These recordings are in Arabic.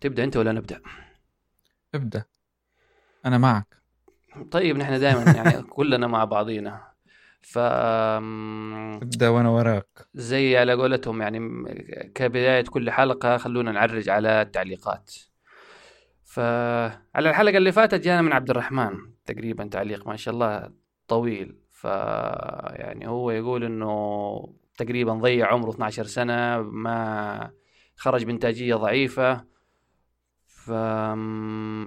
تبدأ أنت ولا نبدأ؟ ابدأ. أنا معك. طيب نحن دائما يعني كلنا مع بعضينا. ف ابدأ وأنا وراك. زي على قولتهم يعني كبداية كل حلقة خلونا نعرج على التعليقات. فعلى الحلقة اللي فاتت جانا من عبد الرحمن تقريبا تعليق ما شاء الله طويل. ف يعني هو يقول إنه تقريبا ضيع عمره 12 سنة ما خرج بإنتاجية ضعيفة.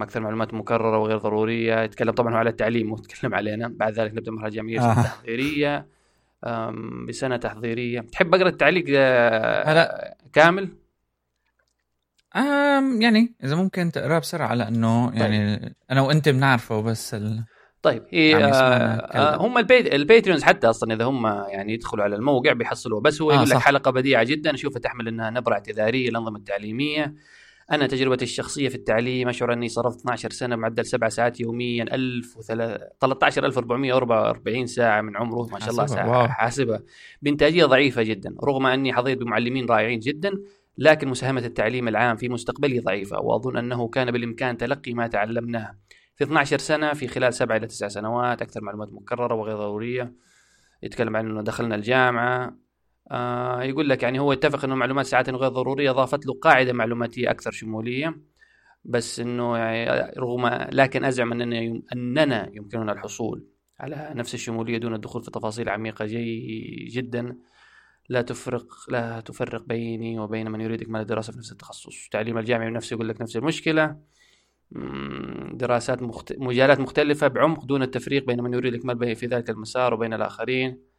أكثر معلومات مكررة وغير ضرورية. يتكلم طبعا على التعليم ويتكلم علينا. بعد ذلك نبدأ مرحله جامعية آه. تحضيرية. بسنة تحضيرية. تحب أقرأ التعليق هلا. كامل؟ آم يعني إذا ممكن تقراه بسرعة لأنه طيب. يعني أنا وأنت بنعرفه بس ال... طيب هي آه آه هم البيت الباتريونز حتى أصلا إذا هم يعني يدخلوا على الموقع بيحصلوا بس هو آه يقول لك حلقة بديعة جدا. اشوفها تحمل إنها نبرة اعتذارية للأنظمة التعليمية. أنا تجربتي الشخصية في التعليم اشعر إني صرفت 12 سنة معدل سبع ساعات يوميا 1000 13444 ساعة من عمره ما شاء الله ساعة حاسبها. بانتاجيه ضعيفة جدا رغم إني حظيت بمعلمين رائعين جدا لكن مساهمة التعليم العام في مستقبلي ضعيفة وأظن أنه كان بالإمكان تلقي ما تعلمناه. في 12 سنة في خلال سبع إلى تسع سنوات أكثر معلومات مكررة وغير ضرورية. يتكلم عن إنه دخلنا الجامعة آه يقول لك يعني هو اتفق إنه معلومات ساعات غير ضرورية أضافت له قاعدة معلوماتية أكثر شمولية بس إنه يعني رغم لكن أزعم اننا أننا يمكننا الحصول على نفس الشمولية دون الدخول في تفاصيل عميقة جي جدا. لا تفرق لا تفرق بيني وبين من يريد اكمال الدراسة في نفس التخصص. تعليم الجامعي نفسه يقول لك نفس المشكلة. دراسات مخت... مجالات مختلفة بعمق دون التفريق بين من يريد اكمال في ذلك المسار وبين الآخرين.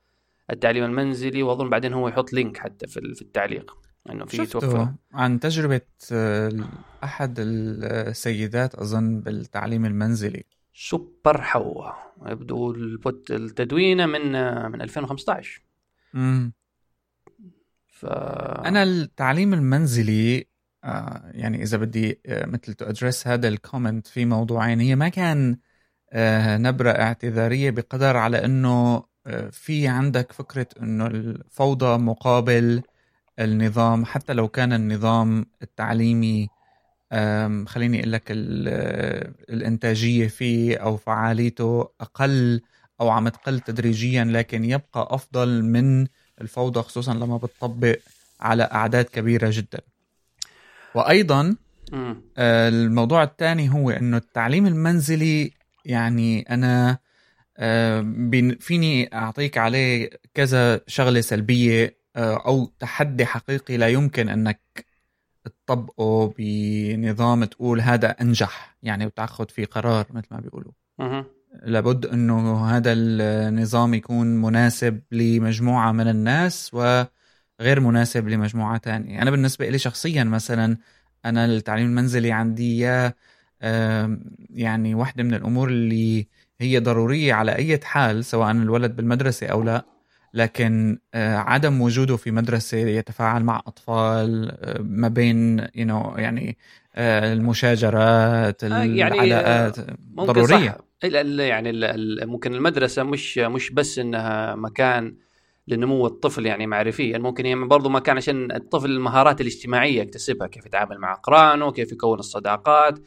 التعليم المنزلي وأظن بعدين هو يحط link حتى في في التعليق إنه في توفر. عن تجربة آه، أحد السيدات أظن بالتعليم المنزلي. سوبر حوا يبدو التدوينة من من 2015 امم ف أنا التعليم المنزلي آه يعني إذا بدي آه مثل to address هذا ال comment في موضوعين هي ما كان نبرة اعتذارية بقدر على إنه في عندك فكرة إنه الفوضى مقابل النظام؟ حتى لو كان النظام التعليمي خليني أقول لك الإنتاجية فيه أو فعاليته أقل أو عم تقل تدريجيا لكن يبقى أفضل من الفوضى خصوصا لما بتطبق على أعداد كبيرة جدا. وأيضا آه، الموضوع الثاني هو إنه التعليم المنزلي يعني أنا فيني أعطيك عليه كذا شغلة سلبية آه، أو تحدي حقيقي لا يمكن أنك تطبقه بنظام تقول هذا أنجح يعني وتأخذ فيه قرار مثل ما بيقولوا. لابد إنه هذا النظام يكون مناسب لمجموعة من الناس وغير مناسب لمجموعة ثانية أنا بالنسبة لي شخصيا مثلا أنا التعليم المنزلي عندي يا يعني واحدة من الأمور اللي هي ضرورية على أي حال سواء الولد بالمدرسة أو لا لكن آه، عدم وجوده في مدرسة يتفاعل مع أطفال آه، ما بين you know يعني آه، المشاجرات يعني العلاقات ضرورية صح. يعني ممكن المدرسة مش مش بس إنها مكان لنمو الطفل يعني معرفيا ممكن هي برضو مكان عشان الطفل المهارات الاجتماعية يكتسبها كيف يتعامل مع أقرانه كيف يكون الصداقات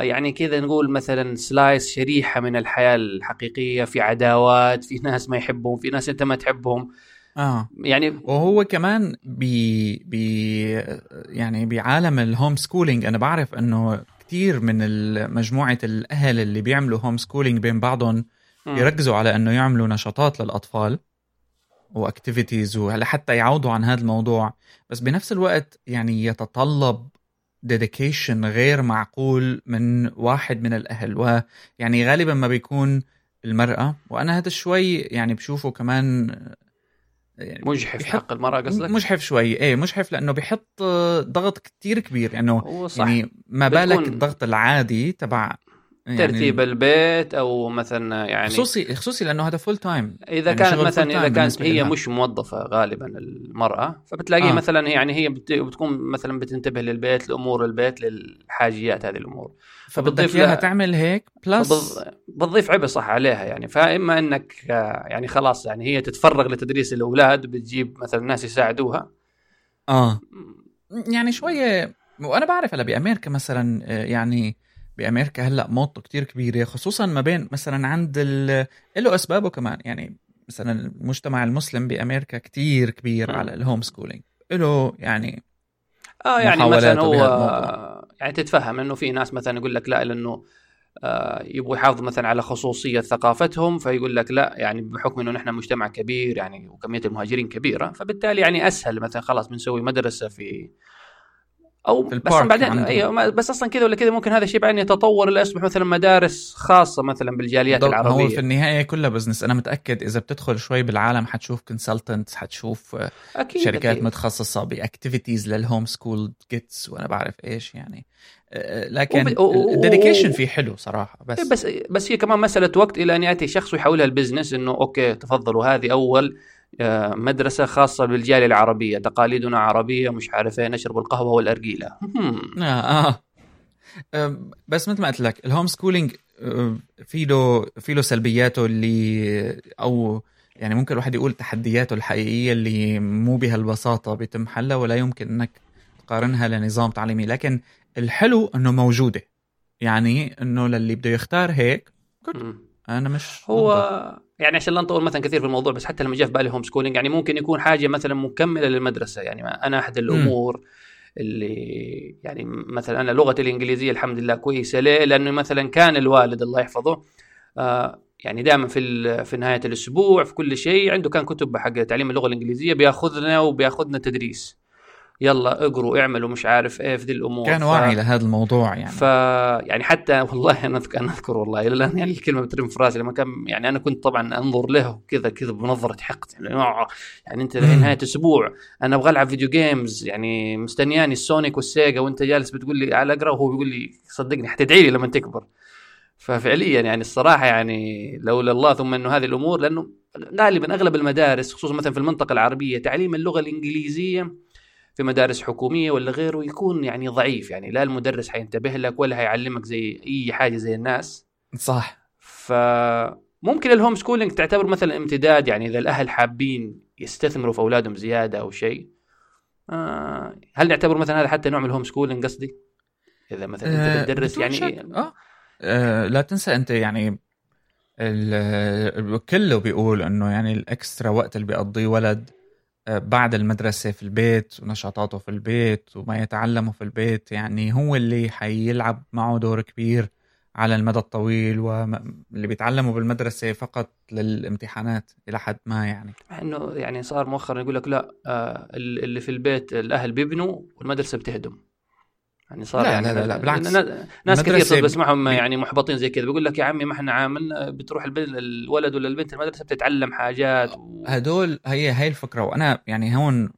يعني كذا نقول مثلا slice شريحة من الحياة الحقيقية في عداوات في ناس ما يحبهم في ناس أنت ما تحبهم. آه. يعني وهو كمان ب ب يعني بعالم ال home schooling أنا بعرف إنه كثير من مجموعة الأهل اللي بيعملوا home schooling بين بعضهم يركزوا على إنه يعملوا نشاطات للأطفال و activities ولحتى يعوضوا عن هذا الموضوع. بس بنفس الوقت يعني يتطلب dedication غير معقول من واحد من الأهل. ويعني غالبا ما بيكون المرأة. وأنا هذا شوي يعني بشوفه كمان يعني مجحف حق المرأة قصدك؟ مجحف شوي. إيه مجحف لأنه بيحط ضغط كتير كبير. يعني يعني ما بالك الضغط العادي تبع يعني ترتيب البيت أو مثلا يعني خصوصي خصوصي لأنه هذا full time إذا يعني كانت مثلا إذا كانت هي مش موظفة غالبا المرأة فبتلاقيه آه. مثلا يعني هي بتكون مثلا بتنتبه للبيت لأمور البيت للحاجيات هذه الأمور. فبتضيف لها تعمل هيك plus بتضيف عبء صح عليها يعني. فإما إنك يعني خلاص يعني هي تتفرغ لتدريس الأولاد بتجيب مثلا ناس يساعدوها. آه. يعني شوية وأنا بعرف هلا بأمريكا مثلا آه، يعني بأمريكا هلأ موضه كتير كبيره خصوصا ما بين مثلا عند له أسبابه كمان. يعني مثلا المجتمع المسلم بأمريكا كتير كبير. على ال home schooling له يعني آه يعني مثلا هو يعني تتفهم إنه في ناس مثلا يقول لك لا لأنه آه يبغوا يحافظوا مثلا على خصوصية ثقافتهم فيقول لك لا يعني بحكم إنه نحن مجتمع كبير يعني وكمية المهاجرين كبيرة فبالتالي يعني أسهل مثلا خلاص بنسوي مدرسة في أو بس بعدين أيوه بس أصلا كذا ولا كذا ممكن هذا الشيء بعدين يتطور إلى يصبح مثلا مدارس خاصة مثلا بالجاليات العربيه هو في النهاية كلها business أنا متأكد إذا بتدخل شوي بالعالم حتشوف consultant حتشوف أكيد شركات أكيد. متخصصة ب activities لل home school kids وأنا بعرف إيش يعني. أه، لكن ال dedication فيه حلو صراحة بس إيه، بس بس هي كمان مسألة وقت إلى أن يأتي شخص ويحولها ل business إنه okay تفضلوا هذه أول آه، مدرسة خاصة بالجالية العربية تقاليدنا عربية مش عارف إيه نشرب القهوة والأرجيلة. آه, آه. بس مثل ما قلت لك ال home schooling آه، في له في له سلبياته اللي أو يعني ممكن الواحد يقول تحدياته الحقيقية اللي مو بهالبساطه بيتم حلها ولا يمكن إنك تقارنها لنظام تعليمي. لكن الحلو إنه موجودة. يعني إنه للي بده يختار هيك أنا مش هو ضد. يعني عشان لا نطول مثلا كثير في الموضوع بس حتى لما جاء في بالي هوم سكولينج يعني ممكن يكون حاجة مثلا مكملة للمدرسة يعني أنا أحد الأمور م. اللي يعني مثلا أنا لغتي الإنجليزية الحمد لله كويسة ليه؟ لأنه مثلا كان الوالد الله يحفظه آه يعني دائما في في نهاية الأسبوع في كل شيء عنده كان كتب حق تعليم اللغة الإنجليزية بيأخذنا وبيأخذنا تدريس يلا اقروا اعملوا مش عارف إيه في ذي الأمور. كان واعي ف... لهذا الموضوع يعني. ف يعني حتى والله أنا اذكر أنا أذكر والله الآن يعني الكلمة بترن في راسي لما كان يعني أنا كنت طبعا أنظر له كذا كذا بنظرة حقد يعني يعني أنت نهاية أسبوع أنا أبغى ألعب video games يعني مستنياني السونيك والسيجا وأنت جالس بتقول لي على اقرا وهو بيقول لي صدقني حتدعي لي لما تكبر. ففعليا يعني الصراحة يعني لولا الله ثم إنه هذه الأمور لأنه غالبا أغلب المدارس خصوصا مثلا في المنطقة العربية تعليم اللغة الإنجليزية في مدارس حكومية ولا غيره يكون يعني ضعيف. يعني لا المدرس حينتبه لك ولا حيعلمك زي أي حاجة زي الناس. صح. فممكن ال home schooling تعتبر مثلا امتداد يعني إذا الأهل حابين يستثمروا في أولادهم زيادة أو شيء. آه هل نعتبر مثلا هذا حتى نوع من ال home schooling قصدي؟ إذا مثلا أنت آه، بتدرس يعني آه. آه لا تنسى أنت يعني كله بيقول إنه يعني الإكسترا وقت اللي بيقضيه ولد بعد المدرسة في البيت ونشاطاته في البيت وما يتعلمه في البيت يعني هو اللي حيلعب معه دور كبير على المدى الطويل واللي بيتعلموا بالمدرسة فقط للامتحانات إلى حد ما يعني. مع إنه يعني صار مؤخرا يقول لك لا آه، اللي في البيت الأهل بيبنوا والمدرسة بتهدم. يعني صار لا يعني لا لا, لا بالعكس. ناس كثير بسمعهم يعني محبطين زي كذا. بيقول لك يا عمي ما إحنا عامل بتروح الولد ولا البنت المدرسة بتتعلم حاجات و... هدول هي هي الفكرة. وأنا يعني هون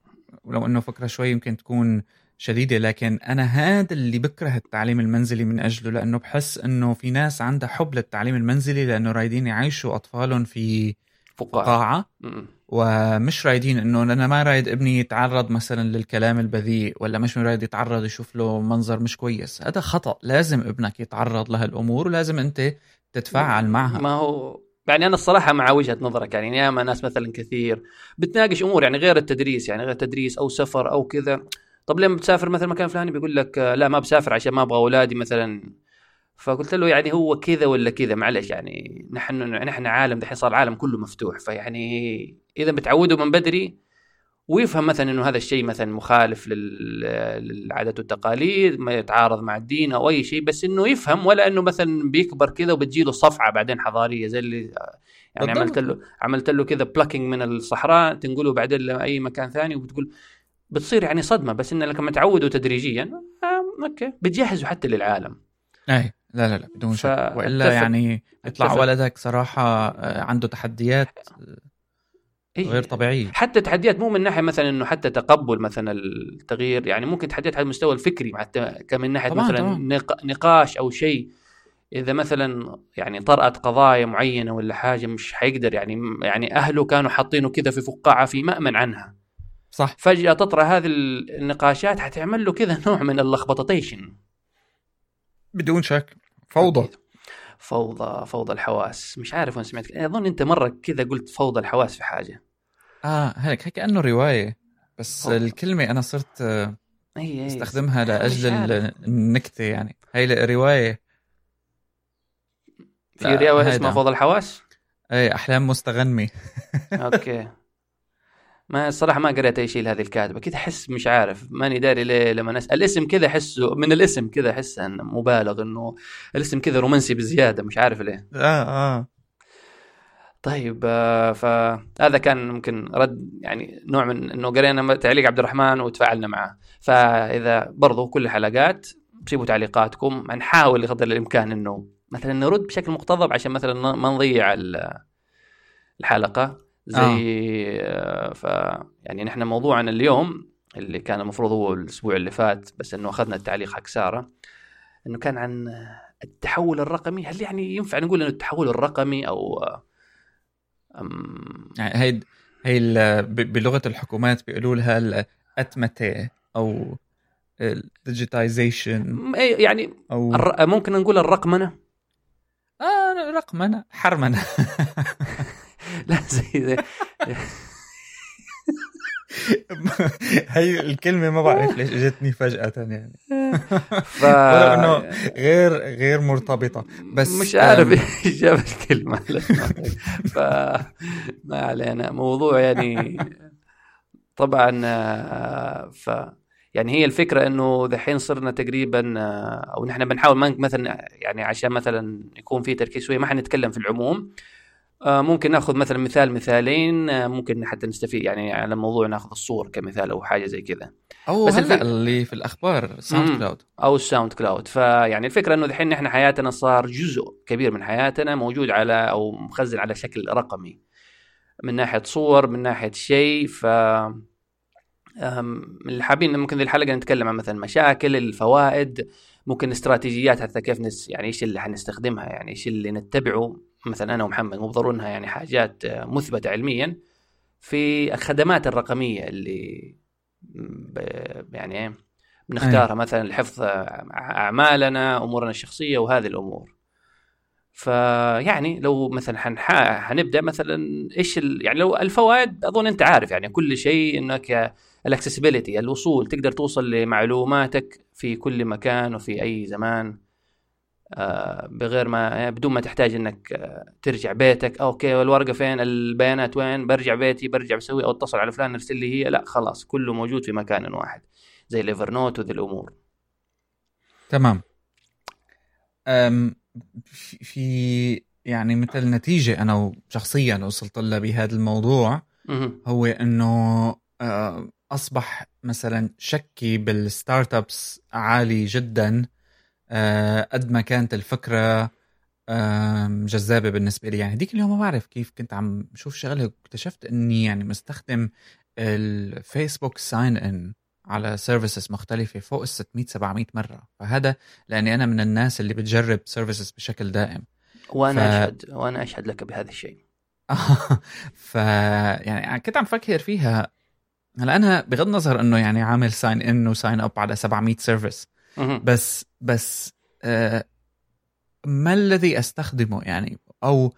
لو إنه فكرة شوي يمكن تكون شديدة لكن أنا هذا اللي بكره التعليم المنزلي من أجله لأنه بحس إنه في ناس عندها حب للتعليم المنزلي لأنه رايدين يعيشوا أطفالهم في فقاعة. ومش رايدين إنه أنا ما رايد ابني يتعرض مثلا للكلام البذيء ولا مش رايد يتعرض يشوف له منظر مش كويس. هذا خطأ. لازم ابنك يتعرض لهالامور ولازم أنت تتفاعل معها. ما هو يعني أنا الصراحة مع وجهة نظرك يعني ياما ناس مثلا كثير بتناقش أمور يعني غير التدريس يعني غير التدريس أو سفر أو كذا. طب لما بتسافر مثلا مكان فلاني بيقول لك لا ما بسافر عشان ما أبغى أولادي مثلا. فقلت له يعني هو كذا ولا كذا؟ معلش يعني نحن نحن عالم دحين صار العالم كله مفتوح. فيعني إذا بتعوده من بدري ويفهم مثلا إنه هذا الشيء مثلا مخالف للعادات والتقاليد ما يتعارض مع الدين أو أي شيء بس إنه يفهم ولا إنه مثلا بيكبر كذا وبتجي له صفعة بعدين حضارية زي اللي يعني بالضبط. عملت له عملت له كذا plucking من الصحراء تنقله بعدين لأي مكان ثاني وبتقول بتصير يعني صدمة بس إنه لما تعوده تدريجيا آه okay بتجهزه حتى للعالم. أي. لا لا لا بدون شك. وإلا يعني يطلع ولدك صراحة آه، عنده تحديات إيه؟ غير طبيعية. حتى تحديات مو من ناحية مثلا إنه حتى تقبل مثلا التغيير يعني ممكن تحديات على المستوى الفكري حتى كمن ناحية طبعاً مثلا طبعاً. نقاش أو شيء. إذا مثلا يعني طرأت قضايا معينة ولا حاجة مش حيقدر يعني يعني أهله كانوا حاطينه كذا في فقاعة في مأمن عنها. صح. فجأة تطرأ هذه النقاشات حتعمل له كذا نوع من اللخبطتيشن. بدون شك. فوضى. فوضى فوضى الحواس. مش عارف وين سمعت أظن أنت مرة كذا قلت فوضى الحواس في حاجة. آه هيك هيك كأنه رواية. بس فوضى. الكلمة أنا صرت هي أستخدمها لأجل النكتة يعني. هي رواية. في رواية اسمها فوضى الحواس؟ إي أحلام مستغانمي okay. ما الصراحه ما قريت أي شيء لهذه الكاتبة كذا أحس مش عارف ماني داري ليه لما نسال الاسم كذا أحسه من الاسم كذا أحس إنه مبالغ إنه الاسم كذا رومانسي بزيادة مش عارف ليه. آه آه. طيب آه، فهذا كان ممكن رد يعني نوع من إنه قرينا تعليق عبد الرحمن وتفاعلنا معه. فإذا برضو كل الحلقات سيبوا تعليقاتكم نحاول قدر الإمكان إنه مثلا نرد بشكل مقتضب عشان مثلا ما نضيع الحلقة. زي آه. ف يعني نحن موضوعنا اليوم اللي كان المفروض هو الأسبوع اللي فات بس إنه أخذنا التعليق حق سارة إنه كان عن التحول الرقمي. هل يعني ينفع نقول إنه التحول الرقمي أو أم... يعني هي هي بلغة الحكومات بيقولوا لها الاتمته أو الديجيتايزيشن يعني أو... الر... ممكن نقول الرقمنة؟ آه رقمنة حرمنة. لا زي, زي هي الكلمة ما بعرف ليش اجتني فجأة يعني. ف إنه غير غير مرتبطة بس مش عارف إيش جاب الكلمة ف ما علينا. موضوع يعني طبعا ف يعني هي الفكرة إنه دحين صرنا تقريبا أو نحن بنحاول مثلا يعني عشان مثلا يكون في تركيز شوية ما حنتكلم في العموم. آه، ممكن ناخذ مثلا مثال مثالين آه، ممكن حتى نستفيد يعني على موضوع ناخذ الصور كمثال أو حاجة زي كذا. أو بس هلا اللي في الأخبار SoundCloud أو ال SoundCloud فيعني الفكرة إنه دحين نحن حياتنا صار جزء كبير من حياتنا موجود على أو مخزن على شكل رقمي. من ناحية صور من ناحية شيء ف اللي حابين ممكن في الحلقة نتكلم عن مثلا مشاكل الفوائد ممكن استراتيجيات حتى كيف نس يعني إيش اللي حنستخدمها يعني إيش اللي نتبعه. مثلا أنا ومحمد مو ضروري إنها يعني حاجات مثبتة علميا. في الخدمات الرقمية اللي يعني إيه بنختارها مثلا لحفظ أعمالنا أمورنا الشخصية وهذه الأمور. فيعني لو مثلا حنبدأ مثلا إيش يعني لو الفوائد أظن أنت عارف يعني كل شيء إنك ال accessibility الوصول تقدر توصل لمعلوماتك في كل مكان وفي أي زمان. آه، بغير ما بدون ما تحتاج إنك آه، ترجع بيتك. okay والورقه فين؟ البيانات وين؟ برجع بيتي برجع بسوي أو اتصل على فلان ارسل لي هي. لا خلاص كله موجود في مكان واحد زي ال Evernote وذي الأمور. تمام. أم في يعني مثل نتيجة أنا شخصيا وصلت لها بهذا الموضوع هو أنه آه، أصبح مثلا شكي بال startups عالي جدا. آه، قد ما كانت الفكرة جذابة بالنسبة لي. يعني هذيك اليوم ما بعرف كيف كنت عم بشوف شغلة واكتشفت إني يعني مستخدم الفيسبوك sign in على services مختلفة فوق ال 600 700 مرة. فهذا لأني أنا من الناس اللي بتجرب services بشكل دائم. وأنا ف... أشهد وأنا أشهد لك بهذا الشيء. ف يعني كنت عم فكر فيها. هلا أنا بغض النظر إنه يعني عامل sign in و sign up على 700 service بس بس آه ما الذي أستخدمه يعني؟ أو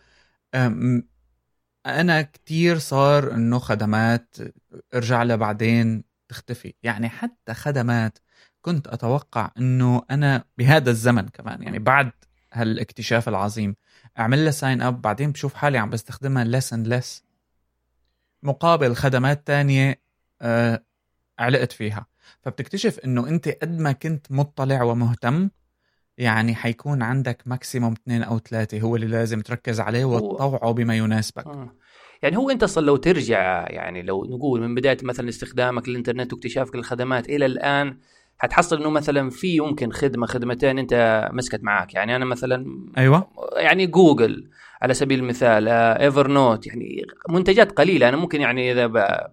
أنا كتير صار إنه خدمات ارجع لها بعدين تختفي. يعني حتى خدمات كنت أتوقع إنه أنا بهذا الزمن كمان يعني بعد هالاكتشاف العظيم أعمل لها sign up بعدين بشوف حالي عم بستخدمها less and less مقابل خدمات تانية آه علقت فيها. فبتكتشف إنه أنت قد ما كنت مطلع ومهتم يعني حيكون عندك maximum اثنين أو ثلاثة هو اللي لازم تركز عليه وتطوعه بما يناسبك. آه. يعني هو أنت أصلا لو ترجع يعني لو نقول من بداية مثلا استخدامك للإنترنت واكتشافك للخدمات إلى الآن حتحصل إنه مثلا في يمكن خدمة خدمتين أنت مسكت معاك. يعني أنا مثلا أيوه. يعني جوجل على سبيل المثال Evernote يعني منتجات قليلة. أنا ممكن يعني إذا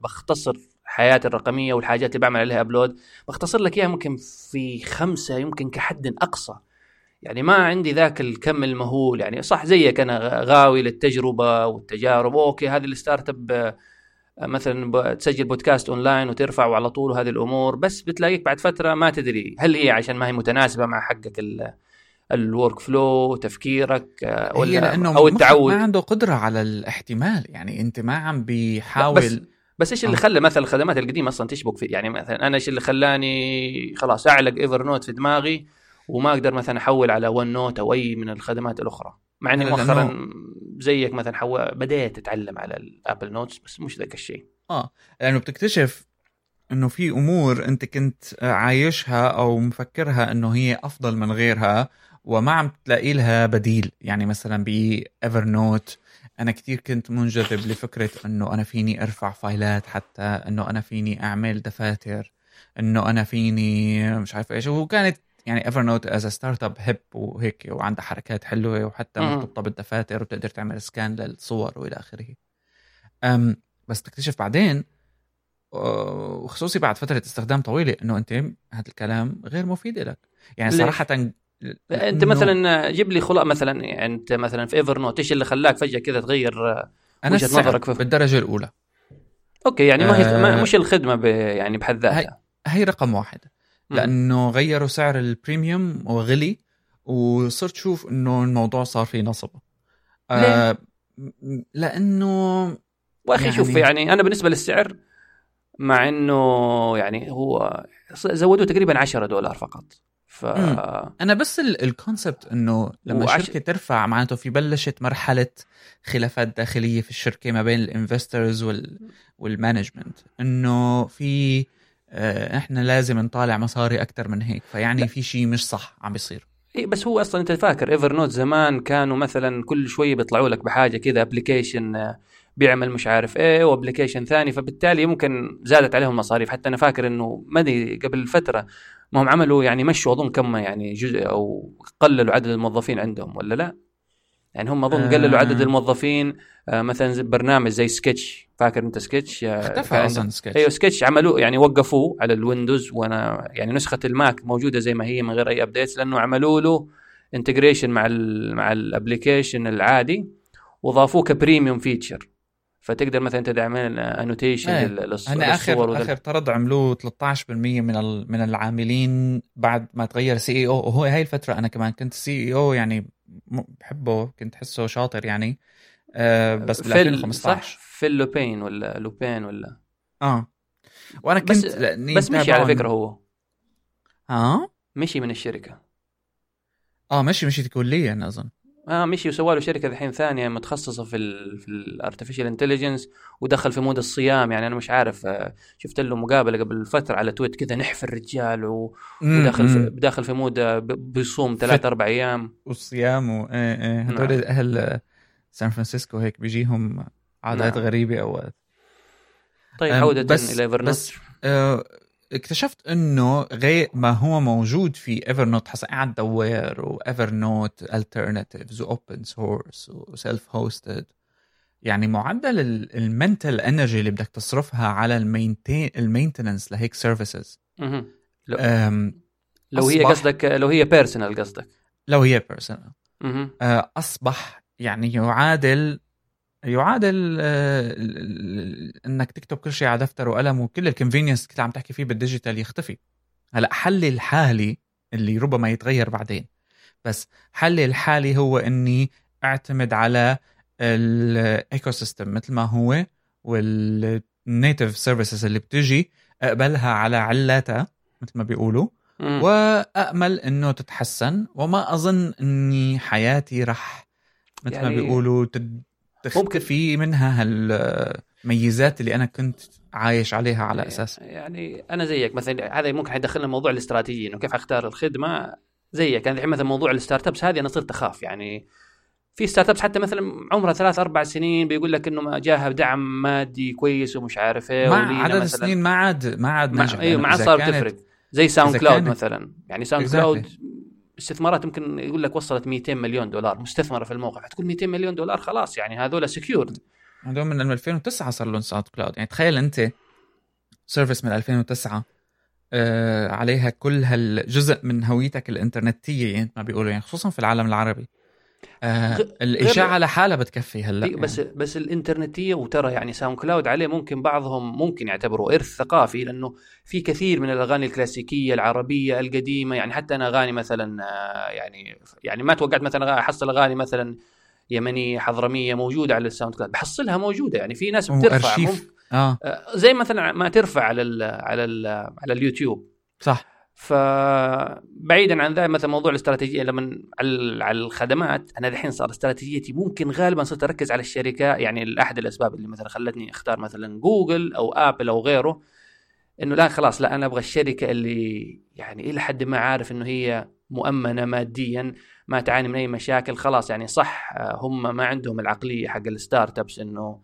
بختصر حياتي الرقمية والحاجات اللي بعمل عليها upload بختصر لك إياها ممكن في خمسة يمكن كحد أقصى. يعني ما عندي ذاك الكم المهول يعني صح زيك أنا غاوي للتجربة والتجارب okay هذه ال startup مثلا تسجل بودكاست اونلاين وترفع على طول وهذه الأمور بس بتلاقيك بعد فترة ما تدري هل هي عشان ما هي متناسبة مع حقك ال workflow تفكيرك آه، ولا هي لأنه أو التعود؟ ما عنده قدرة على الاحتمال يعني أنت ما عم بيحاول بس إيش اللي خلى مثلا الخدمات القديمة أصلا تشبك في يعني مثلا أنا إيش اللي خلاني خلاص أعلق Evernote في دماغي وما أقدر مثلا أحول على OneNote أو أي من الخدمات الأخرى؟ مع إني مؤخرا زيك مثلا حو... بديت أتعلم على ال Apple Notes بس مش ذاك الشيء. آه لأنه بتكتشف إنه في أمور أنت كنت عايشها أو مفكرها إنه هي أفضل من غيرها وما عم تلاقي لها بديل. يعني مثلا ب Evernote أنا كثير كنت منجذب لفكرة إنه أنا فيني أرفع فايلات حتى إنه أنا فيني أعمل دفاتر إنه أنا فيني مش عارف إيش. وكانت يعني Evernote as startup hip وهيك وعندها حركات حلوة وحتى مرتبطة بالدفاتر وبتقدر تعمل scan للصور وإلى آخره. أم بس تكتشف بعدين وخصوصي بعد فترة استخدام طويلة إنه أنت هذا الكلام غير مفيد لك. يعني صراحة أنت مثلا جيب لي خلاء مثلا يعني أنت مثلا في Evernote إيش اللي خلاك فجأة كذا تغير أنا وجهة نظرك في بالدرجة الأولى. أوكي يعني ما هي آه مش الخدمة ب يعني بحد ذاتها. هي, هي رقم واحد. لأنه غيروا سعر ال premium وغلي وصرت شوف إنه الموضوع صار فيه نصب. آه لأنه وأخي يعني... شوف يعني أنا بالنسبة للسعر مع إنه يعني هو زودوه تقريبا 10 دولار فقط. ف أنا بس ال concept إنه لما وعش... الشركة ترفع معناته في بلشت مرحلة خلافات داخلية في الشركة ما بين ال investors وال... وال management إنه في آه، إحنا لازم نطالع مصاري أكثر من هيك فيعني. في شيء مش صح عم بيصير. اي بس هو أصلا أنت فاكر Evernote زمان كانوا مثلا كل شوية بيطلعوا لك بحاجة كذا application آه، بيعمل مش عارف إيه و application ثاني فبالتالي ممكن زادت عليهم مصاريف حتى أنا فاكر إنه ما قبل فترة ما هم عملوا يعني مشوا أظن كم يعني جزء أو قللوا عدد الموظفين عندهم ولا لا؟ يعني هم أظن قللوا عدد آه. الموظفين آه مثلا برنامج زي Skitch. فاكر أنت Skitch؟ آه، اختفى أصلا Skitch. أيوه Skitch عملوه يعني وقفوه على ال Windows وأنا يعني نسخة ال Mac موجودة زي ما هي من غير أي updates لأنه عملوا له integration مع ال مع ال application العادي وضافوه ك premium feature فتقدر مثلا تعمل annotation إيه. للصور أنا اخر آخر طرد عملوه 13% من من العاملين بعد ما تغير CEO وهو هاي الفترة أنا كمان كنت CEO يعني بحبه كنت حسه شاطر يعني. آه بس بال 2015 صح؟ Phil Libin ولا Libin ولا؟ آه. وأنا كنت بس, بس مشي على فكرة هو. آه؟ مشي من الشركة. آه مشي مشي كليا أظن. آه مشي وسوى له شركة الحين ثانية متخصصة في ال في ال artificial intelligence ودخل في mood الصيام. يعني أنا مش عارف آه، شفت له مقابلة قبل فترة على TWiT كذا نحف الرجال وداخل في داخل في mood آه، بيصوم ثلاث أربع أيام. والصيام و إيه إيه. هذول نعم. أهل سان فرانسيسكو هيك بيجيهم عادات نعم. غريبة اوقات طيب عودة بس إلى Evernote بس آه اكتشفت إنه غير ما هو موجود في Evernote حسا قاعد دوار و Evernote alternatives و open source و self-hosted يعني معدل ال mental energy اللي بدك تصرفها على ال maintain ال maintenance لهيك services لو, لو هي قصدك لو هي personal قصدك. لو هي personal آه، أصبح يعني يعادل يعادل إنك تكتب كل شيء على دفتر وقلم وكل ال convenience كنت عم تحكي فيه بال digital يختفي. هلأ حلي الحالي اللي ربما يتغير بعدين. بس حلي الحالي هو إني أعتمد على ال ecosystem مثل ما هو وال native services اللي بتجي أقبلها على علاتها مثل ما بيقولوا وامل إنه تتحسن وما أظن إني حياتي رح مثل يعني ما بيقولوا تد ممكن في منها هالميزات اللي أنا كنت عايش عليها على أساس. يعني أنا زيك مثلا هذا ممكن حيدخلنا موضوع الاستراتيجي إنه كيف أختار الخدمة؟ زيك يعني الحين مثلا موضوع ال startups هذه أنا صرت أخاف يعني في startups حتى مثلا عمرها ثلاث أربع سنين بيقول لك إنه جاها دعم مادي كويس ومش عارف إيه مع عدد السنين ما عاد ما عاد أيوه ما عاد صار تفرق زي SoundCloud مثلا. يعني SoundCloud استثمارات يمكن يقول لك وصلت 200 مليون دولار مستثمرة في الموقع فتقول 200 مليون دولار خلاص يعني هذول secured هذول من 2009 صار لهم SoundCloud يعني تخيل أنت service من 2009 آه عليها كل هالجزء من هويتك الإنترنتية يعني ما بيقولوا يعني خصوصا في العالم العربي. آه الاشاعه لحالها بتكفي هلأ يعني. بس بس الإنترنتية وترى يعني SoundCloud عليه ممكن بعضهم ممكن يعتبره إرث ثقافي لأنه في كثير من الأغاني الكلاسيكية العربية القديمة يعني حتى أنا أغاني مثلا آه، يعني يعني ما توقعت مثلا أحصل أغاني مثلا يمنية حضرمية موجودة على ال SoundCloud بحصلها موجودة يعني في ناس بترفع أرشيف آه. زي مثلا ما ترفع على ال على ال على اليوتيوب صح فبعيدا عن ذلك مثلا موضوع الاستراتيجية لما على الخدمات أنا الحين صار استراتيجيتي ممكن غالبا صرت أركز على الشركة يعني احد الأسباب اللي مثلا خلتني أختار مثلا جوجل أو آبل أو غيره إنه لا خلاص لا أنا أبغى الشركة اللي يعني إلى حد ما عارف إنه هي مؤمنة ماديا ما تعاني من أي مشاكل خلاص يعني صح هم ما عندهم العقلية حق ال startups إنه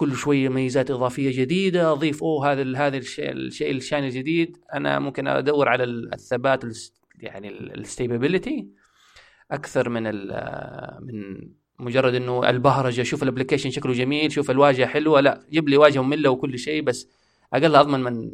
كل شوية ميزات إضافية جديدة أضيف أوه هذا هذا الشيء الشان الجديد أنا ممكن أدور على الثبات يعني ال stability أكثر من من مجرد إنه البهرجة شوف ال application شكله جميل شوف الواجهة حلوة لا جيب لي واجهة مملة وكل شيء بس أقل أضمن من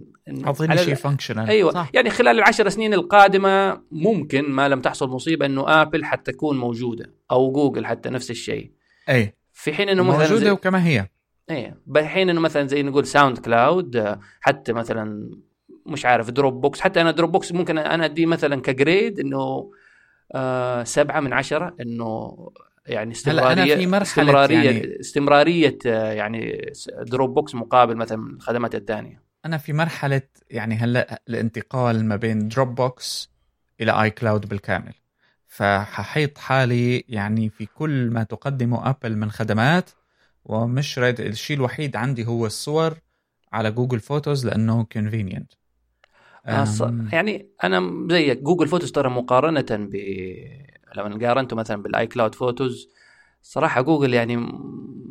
أعطيني شيء functional أيوه صح. يعني خلال العشر سنين القادمة ممكن ما لم تحصل مصيبة إنه آبل حتى تكون موجودة أو جوجل حتى نفس الشيء. أي. في حين إنه موجودة وكما هي. إيه. بحين إنه مثلا زي نقول ساوند كلاود حتى مثلا مش عارف دروب بوكس حتى أنا دروب بوكس ممكن أنا اديه مثلا ك grade إنه آه سبعة من عشرة إنه يعني استمرارية أنا في مرحلة استمرارية يعني استمرارية يعني دروب بوكس مقابل مثلا الخدمات الثانية. أنا في مرحلة يعني هلا الانتقال ما بين دروب بوكس إلى آي كلاود بالكامل. فحاطط حالي يعني في كل ما تقدمه أبل من خدمات ومش راد الشيء الوحيد عندي هو الصور على جوجل فوتوز لأنه convenient يعني أنا زيك جوجل فوتوز ترى مقارنة ب لما قارنته مثلا بالاي كلاود فوتوز صراحة جوجل يعني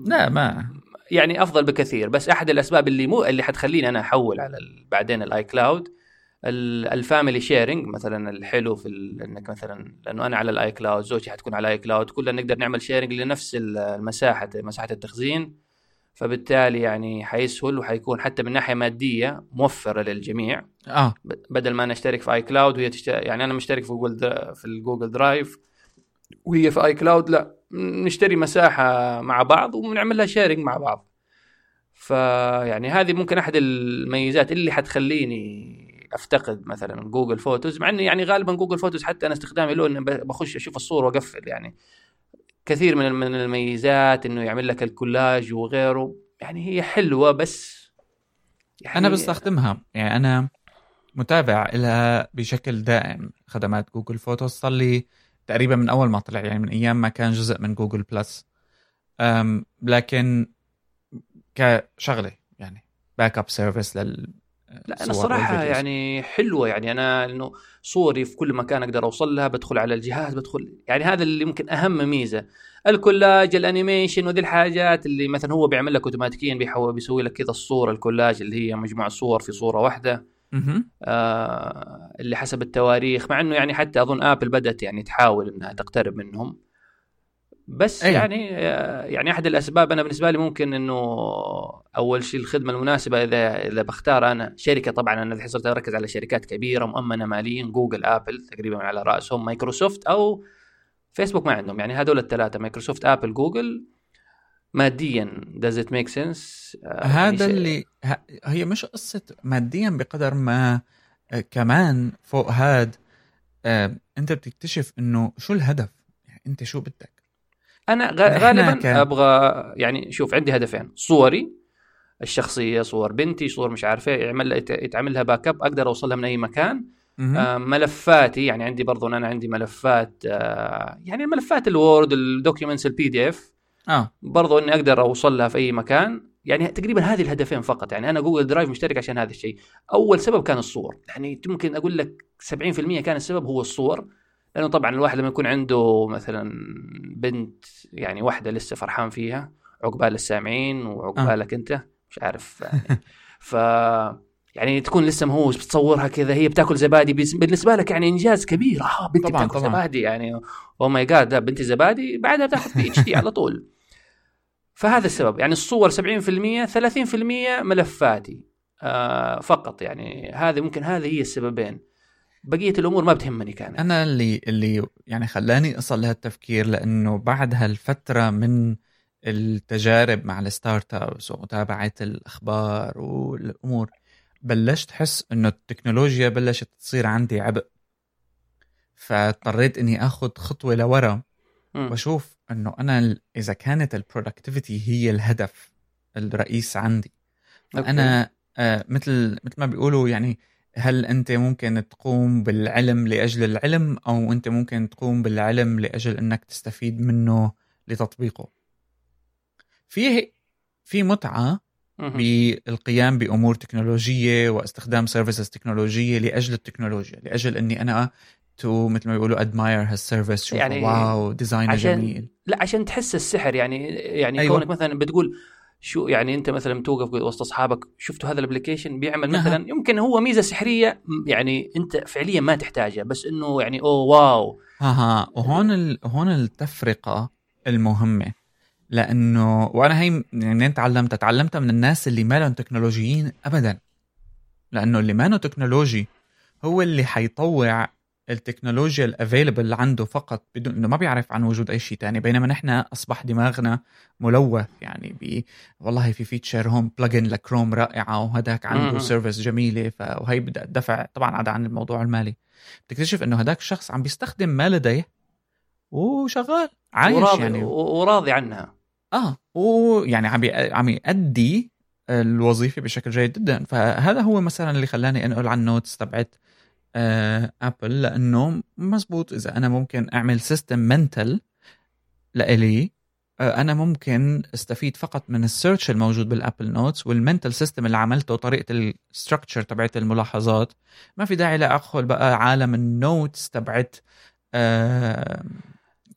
لا ما. يعني أفضل بكثير بس أحد الأسباب اللي مو اللي حتخليني أنا أحول على بعدين الاي كلاود ال family sharing مثلا الحلو في إنك مثلا لأنه أنا على الاي كلاود زوجتي حتكون على الاي كلاود كلنا نقدر نعمل sharing لنفس المساحة مساحة التخزين. فبالتالي يعني حيسهل وحيكون حتى من ناحية مادية موفرة للجميع. آه. بدل ما نشترك في اي كلاود وهي تشترك يعني أنا مشترك في جوجل في الجوجل درايف وهي في اي كلاود لا نشتري مساحة مع بعض ونعمل لها sharing مع بعض. فيعني هذه ممكن أحد الميزات اللي حتخليني أفتقد مثلا جوجل فوتوز مع إنه يعني غالبا جوجل فوتوز حتى أنا استخدامي له اني بخش أشوف الصورة وأقفل يعني. كثير من من الميزات إنه يعمل لك الكولاج وغيره يعني هي حلوة بس يعني أنا بستخدمها. يعني أنا متابع لها بشكل دائم خدمات جوجل فوتوز. صار لي تقريبا من أول ما طلع يعني من أيام ما كان جزء من جوجل بلس. لكن كشغلة يعني backup service لل لا أنا الصراحه يعني حلوة يعني. أنا إنه صوري في كل مكان أقدر أوصل لها بدخل على الجهاز بدخل يعني هذا اللي ممكن أهم ميزة. ال collage ال animation وذي الحاجات اللي مثلا هو بيعمل لك أوتوماتيكيا بيحول بيسوي لك كذا الصورة الكولاج اللي هي مجموعة صور في صورة واحدة. آه اللي حسب التواريخ مع إنه يعني حتى أظن آبل بدأت يعني تحاول إنها تقترب منهم. بس أيه. يعني يعني أحد الأسباب أنا بالنسبة لي ممكن إنه أول شيء الخدمة المناسبة إذا إذا بختار أنا شركة طبعا أنا الحين صرت أركز على شركات كبيرة مؤمنة ماليا جوجل آبل تقريبا على رأسهم مايكروسوفت أو فيسبوك ما عندهم. يعني هذول الثلاثة مايكروسوفت آبل جوجل ماديا does it make sense آه، هذا اللي هي مش قصة ماديا بقدر ما آه، كمان فوق هاد آه، أنت بتكتشف إنه شو الهدف؟ يعني أنت شو بدك؟ أنا غالبا. أبغى يعني شوف عندي هدفين. صوري الشخصية صور بنتي صور مش عارف إيه يعمل يتعمل لها backup أقدر اوصلها من أي مكان. آه ملفاتي يعني عندي برضو أنا عندي ملفات آه يعني ملفات ال Word ال documents ال PDF آه. برضو إني أقدر أوصل لها في أي مكان. يعني تقريبا هذه الهدفين فقط. يعني أنا جوجل درايف مشترك عشان هذا الشيء. أول سبب كان الصور. يعني ممكن أقول لك 70% كان السبب هو الصور. لأنه طبعا الواحد لما يكون عنده مثلا بنت يعني واحدة لسه فرحان فيها عقبال السامعين وعقبالك آه. أنت مش عارف يعني. ف يعني تكون لسه مهووس بتصورها كذا هي بتاكل زبادي بالنسبة لك يعني إنجاز كبير. آه بنتي طبعا بتاكل طبعا. زبادي يعني. oh my God بنتي زبادي بعدها بتاخذ PhD على طول. فهذا السبب. يعني الصور 70% 30% ملفاتي آه فقط يعني. هذه ممكن هذه هي السببين. بقية الأمور ما بتهمني كانت. أنا اللي اللي يعني خلاني أصل لهالتفكير لأنه بعد هالفترة من التجارب مع ال startups ومتابعة الأخبار والأمور بلشت احس إنه التكنولوجيا بلشت تصير عندي عبء. فاضطريت إني آخذ خطوة لورا وأشوف إنه أنا إذا كانت ال productivity هي الهدف الرئيس عندي. أنا آه مثل مثل ما بيقولوا يعني هل أنت ممكن تقوم بالعلم لأجل العلم أو أنت ممكن تقوم بالعلم لأجل أنك تستفيد منه لتطبيقه؟ في في متعة بالقيام بأمور تكنولوجية واستخدام services تكنولوجية لأجل التكنولوجيا لأجل أني أنا to مثل ما بيقولوا admire هال service يعني wow design جميل. لا عشان تحس السحر يعني يعني أيوة. كونك مثلا بتقول شو يعني أنت مثلا توقف وسط أصحابك شفتوا هذا ال application بيعمل مثلا نعم. يمكن هو ميزة سحرية يعني أنت فعليا ما تحتاجها بس إنه يعني oh wow أها وهون ال... هون التفرقة المهمة لأنه وأنا هي يعني تعلمتها تعلمتها من الناس اللي ما لهم تكنولوجيين ابدا لأنه اللي ما تكنولوجي هو اللي حيطوع التكنولوجيا ال available عنده فقط بدون إنه ما بيعرف عن وجود أي شيء تاني بينما نحن أصبح دماغنا ملوث. يعني ب والله في feature هون plugin ل Chrome رائعة وهداك عنده service جميلة ف... وهي بدها الدفع طبعا عدا عن الموضوع المالي. بتكتشف إنه هداك الشخص عم بيستخدم ما لديه وشغال عايش وراضي يعني. وراضي عنها. آه ويعني عم عم يأدي الوظيفة بشكل جيد جدا. فهذا هو مثلا اللي خلاني أنقل عن ال notes تبعت Apple لأنه مزبوط. إذا أنا ممكن أعمل system mental لإلي أنا ممكن أستفيد فقط من ال search الموجود بال Apple Notes وال mental system اللي عملته طريقة ال structure تبعت الملاحظات. ما في داعي لادخل بقى عالم ال notes تبعت آه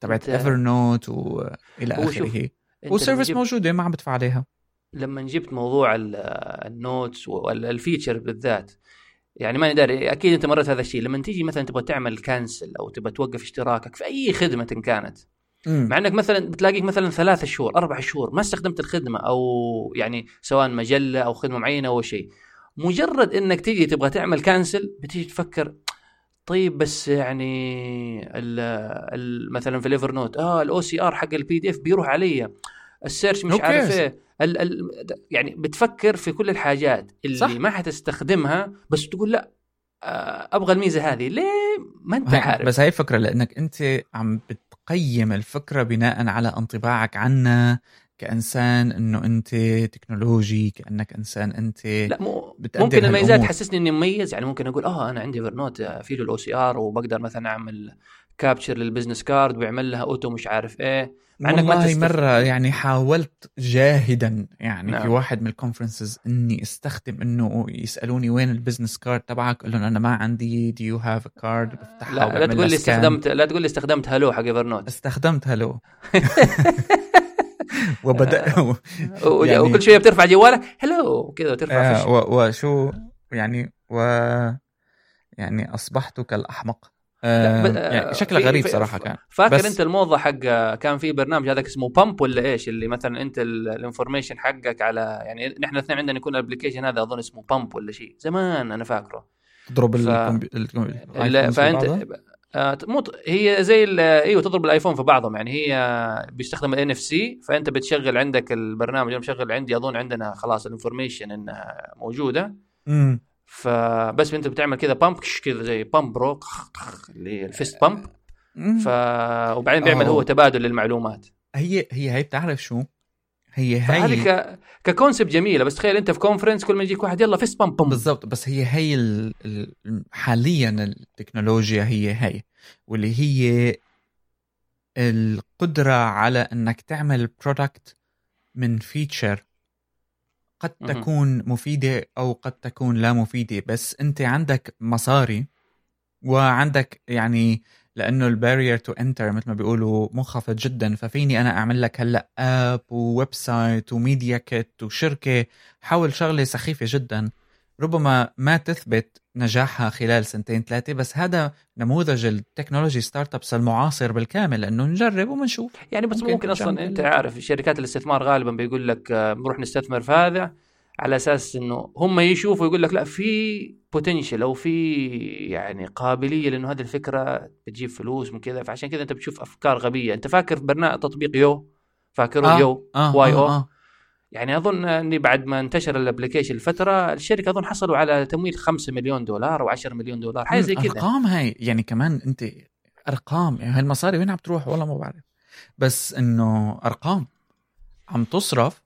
تبعت Evernote والى آخره. و service موجودة ما عم بدفع عليها. لما جبت موضوع ال notes وال feature بالذات يعني ما داري أكيد أنت مريت هذا الشيء. لما تيجي مثلا تبغى تعمل cancel أو تبغى توقف اشتراكك في أي خدمة كانت مم. مع إنك مثلا بتلاقيك مثلا ثلاثة شهور أربع شهور ما استخدمت الخدمة أو يعني سواء مجلة أو خدمة معينة أو شيء. مجرد إنك تيجي تبغى تعمل cancel بتيجي تفكر طيب بس يعني ال ال مثلا في ال Evernote آه ال OCR حق ال PDF بيروح علي ال search مش عارف إيه. ال ال يعني بتفكر في كل الحاجات اللي صح. ما حتستخدمها بس تقول لا آه، أبغى الميزة هذه. ليه؟ ما أنت عارف. بس هاي فكرة لأنك أنت عم بتقيم الفكرة بناء على انطباعك عنا كإنسان إنه أنت تكنولوجي كأنك إنسان أنت لا مو ممكن الميزات تحسسني إني مميز. يعني ممكن أقول آه أنا عندي Evernote في له ال OCR وبقدر مثلا أعمل capture لل business card ويعمل لها auto مش عارف إيه. مع إنك ما تستخدم. مرة يعني حاولت جاهدا يعني نعم. في واحد من ال conferences إني أستخدم إنه يسألوني وين ال business card تبعك؟ أقول لهم أنا ما عندي. do you have card بفتحها لا لا تقول لي استخدمت لا تقول لي استخدمت Hello حق Evernote استخدمت Hello وبدا يعني وكل شوية بترفع جوالك Hello كذا وترفع آه وشو يعني و يعني أصبحت كالأحمق. آه يعني شكله غريب صراحة كان. فاكر بس أنت الموضة حق كان في برنامج هذاك اسمه Bump ولا إيش؟ اللي مثلا أنت ال information حقك على يعني نحن الاثنين عندنا يكون ال application هذا أظن اسمه Bump ولا شيء. زمان أنا فاكره. تضرب ف... الكمبيوتر فانت آه مو هي زي إيوه تضرب ال iPhone في بعضهم. يعني هي بيستخدم ال NFC فأنت بتشغل عندك البرنامج. أنا مشغل عندي أظن عندنا خلاص ال information إنها موجودة. امم فبس انت بتعمل كذا bump كذا زي bump bro اللي ال fist bump ف وبعدين بيعمل هو تبادل للمعلومات. هي هي هي بتعرف شو؟ هي هي ك... ك concept جميلة بس تخيل انت في conference كل ما يجيك واحد يلا fist bump bump بالضبط بس هي هي ال... ال... حاليا التكنولوجيا هي هي واللي هي القدرة على إنك تعمل product من feature قد تكون مفيدة أو قد تكون لا مفيدة بس أنت عندك مصاري وعندك يعني لأنه ال barrier to enter مثل ما بيقولوا منخفض جدا ففيني أنا أعمل لك هلأ app و website و media kit وشركة. حول شغلة سخيفة جدا. ربما ما تثبت نجاحها خلال سنتين ثلاثة بس هذا نموذج ال technology startups المعاصر بالكامل إنه نجرب وبنشوف يعني بس ممكن, ممكن أصلا أنت عارف شركات الاستثمار غالبا بيقول لك بنروح آه، نستثمر في هذا على أساس إنه هم يشوفوا يقول لك لا في potential أو في يعني قابلية لإنه هذه الفكرة بتجيب فلوس من كذا فعشان كذا أنت بتشوف أفكار غبية. أنت فاكر برنامج تطبيق Yo؟ فاكره آه Yo؟ آه Y O؟ آه آه. يعني أظن إني بعد ما انتشر ال application الفترة الشركة أظن حصلوا على تمويل 5 مليون دولار أو 10 مليون دولار حاجة زي كذا أرقام هاي يعني كمان أنت أرقام يعني هالمصاري وين عم تروح؟ والله ما بعرف. بس إنه أرقام عم تصرف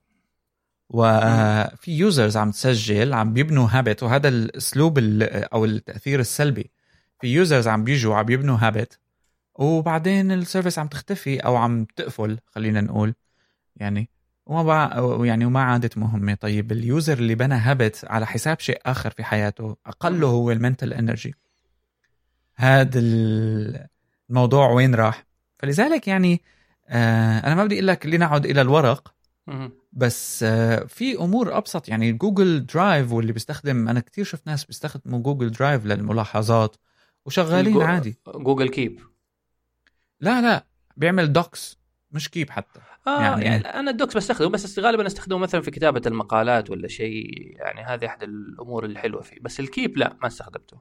وفي users عم تسجل عم بيبنوا habit وهذا الأسلوب أو التأثير السلبي. في users عم بيجوا عم بيبنوا habit وبعدين ال service عم تختفي أو عم تقفل خلينا نقول. يعني وما بع... يعني وما عادت مهمة. طيب ال user اللي بنى habit على حساب شيء آخر في حياته أقله هو ال mental energy هذا الموضوع وين راح؟ فلذلك يعني آه أنا ما بدي أقول لك لنعد إلى الورق بس آه في أمور أبسط. يعني Google Drive واللي بيستخدم أنا كثير شفت ناس بيستخدموا Google Drive للملاحظات وشغالين عادي. Google Keep لا لا بيعمل Docs مش Keep حتى. آه يعني, يعني أنا ال Docs بستخدمه بس غالبا أستخدمه مثلا في كتابة المقالات ولا شيء يعني هذه أحد الأمور الحلوة فيه. بس ال Keep لا ما استخدمته.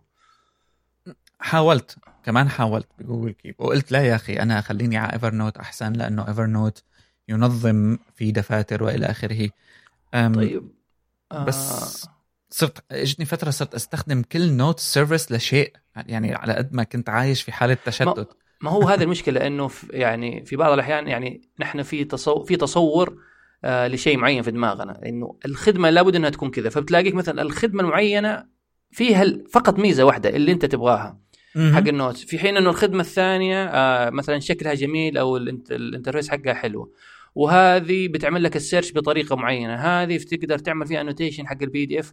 حاولت كمان حاولت ب Google Keep. وقلت لا يا أخي أنا خليني على Evernote أحسن لأنه Evernote ينظم في دفاتر وإلى آخره. طيب آه. بس صرت إجتني فترة صرت أستخدم كل note service لشيء يعني على قد ما كنت عايش في حالة تشتت. ما هو هذا المشكلة؟ انه في يعني في بعض الأحيان يعني نحن في تصور في تصور آه لشيء معين في دماغنا. إنه الخدمة لابد أنها تكون كذا. فبتلاقيك مثلا الخدمة المعينة فيها فقط ميزة واحدة اللي أنت تبغاها. حق ال note. في حين إنه الخدمة الثانية آه مثلا شكلها جميل أو ال interface حقها حلو. وهذه بتعمل لك ال search بطريقة معينة. هذه تقدر تعمل فيها annotation حق ال PDF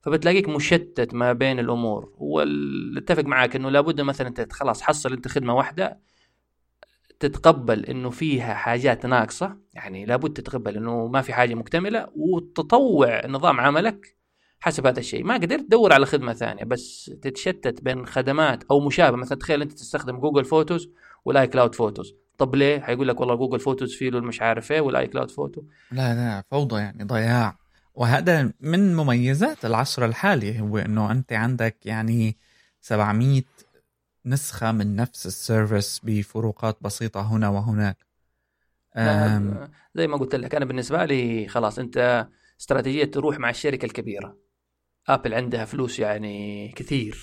فبتلاقيك مشتت ما بين الأمور واتفق معك إنه لابد مثلا أنت خلاص حصل أنت خدمة واحدة تتقبل إنه فيها حاجات ناقصة يعني لابد تتقبل إنه ما في حاجة مكتملة وتطوع نظام عملك حسب هذا الشيء. ما قدرت تدور على خدمة ثانية بس تتشتت بين خدمات أو مشابه. مثلا تخيل أنت تستخدم Google Photos وال iCloud Photos طب ليه؟ حيقول لك والله Google Photos فيه مش عارف إيه وال iCloud Photo لا لا فوضى يعني ضياع. وهذا من مميزات العصر الحالي هو إنه أنت عندك يعني 700 نسخة من نفس ال service بفروقات بسيطة هنا وهناك. زي ما قلت لك أنا بالنسبة لي خلاص أنت استراتيجية تروح مع الشركة الكبيرة. ابل عندها فلوس يعني كثير.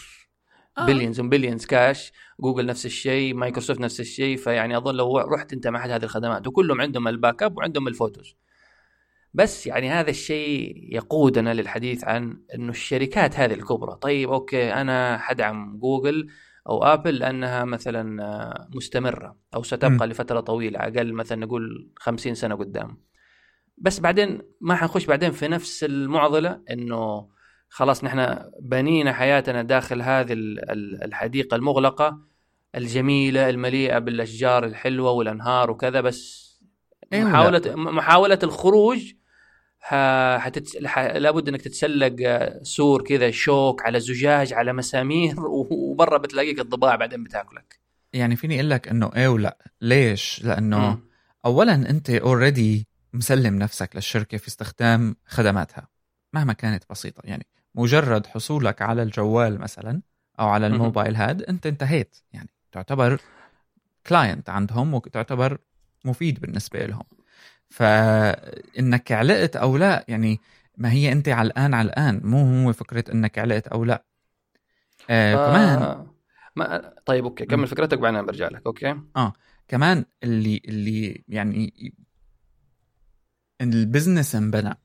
آه. billions و billions cash جوجل نفس الشيء مايكروسوفت نفس الشيء فيعني أظن لو رحت أنت مع احد هذه الخدمات وكلهم عندهم ال backup وعندهم ال photos بس يعني هذا الشيء يقودنا للحديث عن إنه الشركات هذه الكبرى. طيب okay أنا حدعم جوجل أو آبل لأنها مثلا مستمرة أو ستبقى م. لفترة طويلة أقل مثلا نقول 50 سنة قدام. بس بعدين ما حنخش بعدين في نفس المعضلة إنه خلاص نحن بنينا حياتنا داخل هذه الحديقة المغلقة الجميلة المليئة بالأشجار الحلوة والأنهار وكذا بس أيوة محاولة محاولة الخروج حتت... ح... لابد انك تتسلق آه، سور كذا شوك على زجاج على مسامير وبرا بتلاقيك الضباع بعدين بتاكلك. يعني فيني أقول لك إنه إيه ولا ليش؟ لأنه م. اولا أنت already مسلم نفسك للشركة في استخدام خدماتها مهما كانت بسيطة. يعني مجرد حصولك على الجوال مثلا أو على الموبايل هاد أنت انتهيت. يعني تعتبر client عندهم وتعتبر مفيد بالنسبة لهم. فإنك علقت أو لا يعني ما هي أنت علقان علقان مو هو فكرة إنك علقت أو لا. آه آه كمان ما طيب okay كمل فكرتك بعدين برجع لك okay؟ آه كمان اللي اللي يعني ال business انبنى.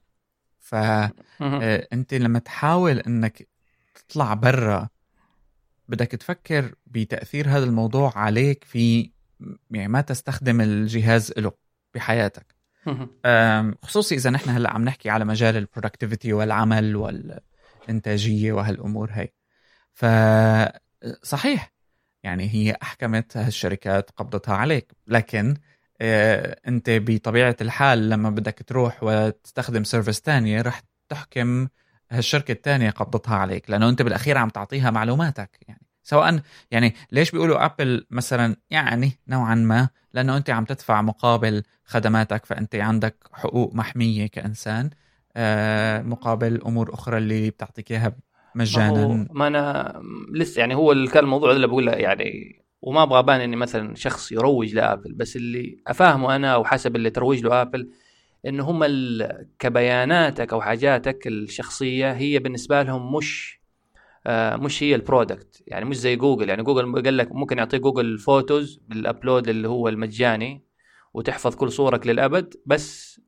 فانت آه، لما تحاول إنك تطلع برا بدك تفكر بتأثير هذا الموضوع عليك في يعني ما تستخدم الجهاز له بحياتك. خصوصي إذا نحن هلأ عم نحكي على مجال ال productivity والعمل والإنتاجية وهالأمور هي. ف صحيح يعني هي أحكمت هالشركات قبضتها عليك لكن أنت بطبيعة الحال لما بدك تروح وتستخدم service تانية رح تحكم هالشركة الثانية قبضتها عليك لأنه أنت بالأخير عم تعطيها معلوماتك يعني. سواء يعني ليش بيقولوا ابل مثلا يعني نوعا ما لأنه أنت عم تدفع مقابل خدماتك فأنت عندك حقوق محمية كإنسان آه مقابل أمور أخرى اللي بتعطيك إياها مجانا. ما, ما أنا لسه يعني هو كان الموضوع اللي بقول يعني وما أبغى أبان إني مثلا شخص يروج لآبل بس اللي أفهمه أنا وحسب اللي تروج له آبل إنه هم كبياناتك أو حاجاتك الشخصية هي بالنسبة لهم مش مش هي ال product يعني مش زي جوجل. يعني جوجل قال لك ممكن يعطيك Google Photos بال upload اللي هو المجاني وتحفظ كل صورك للأبد بس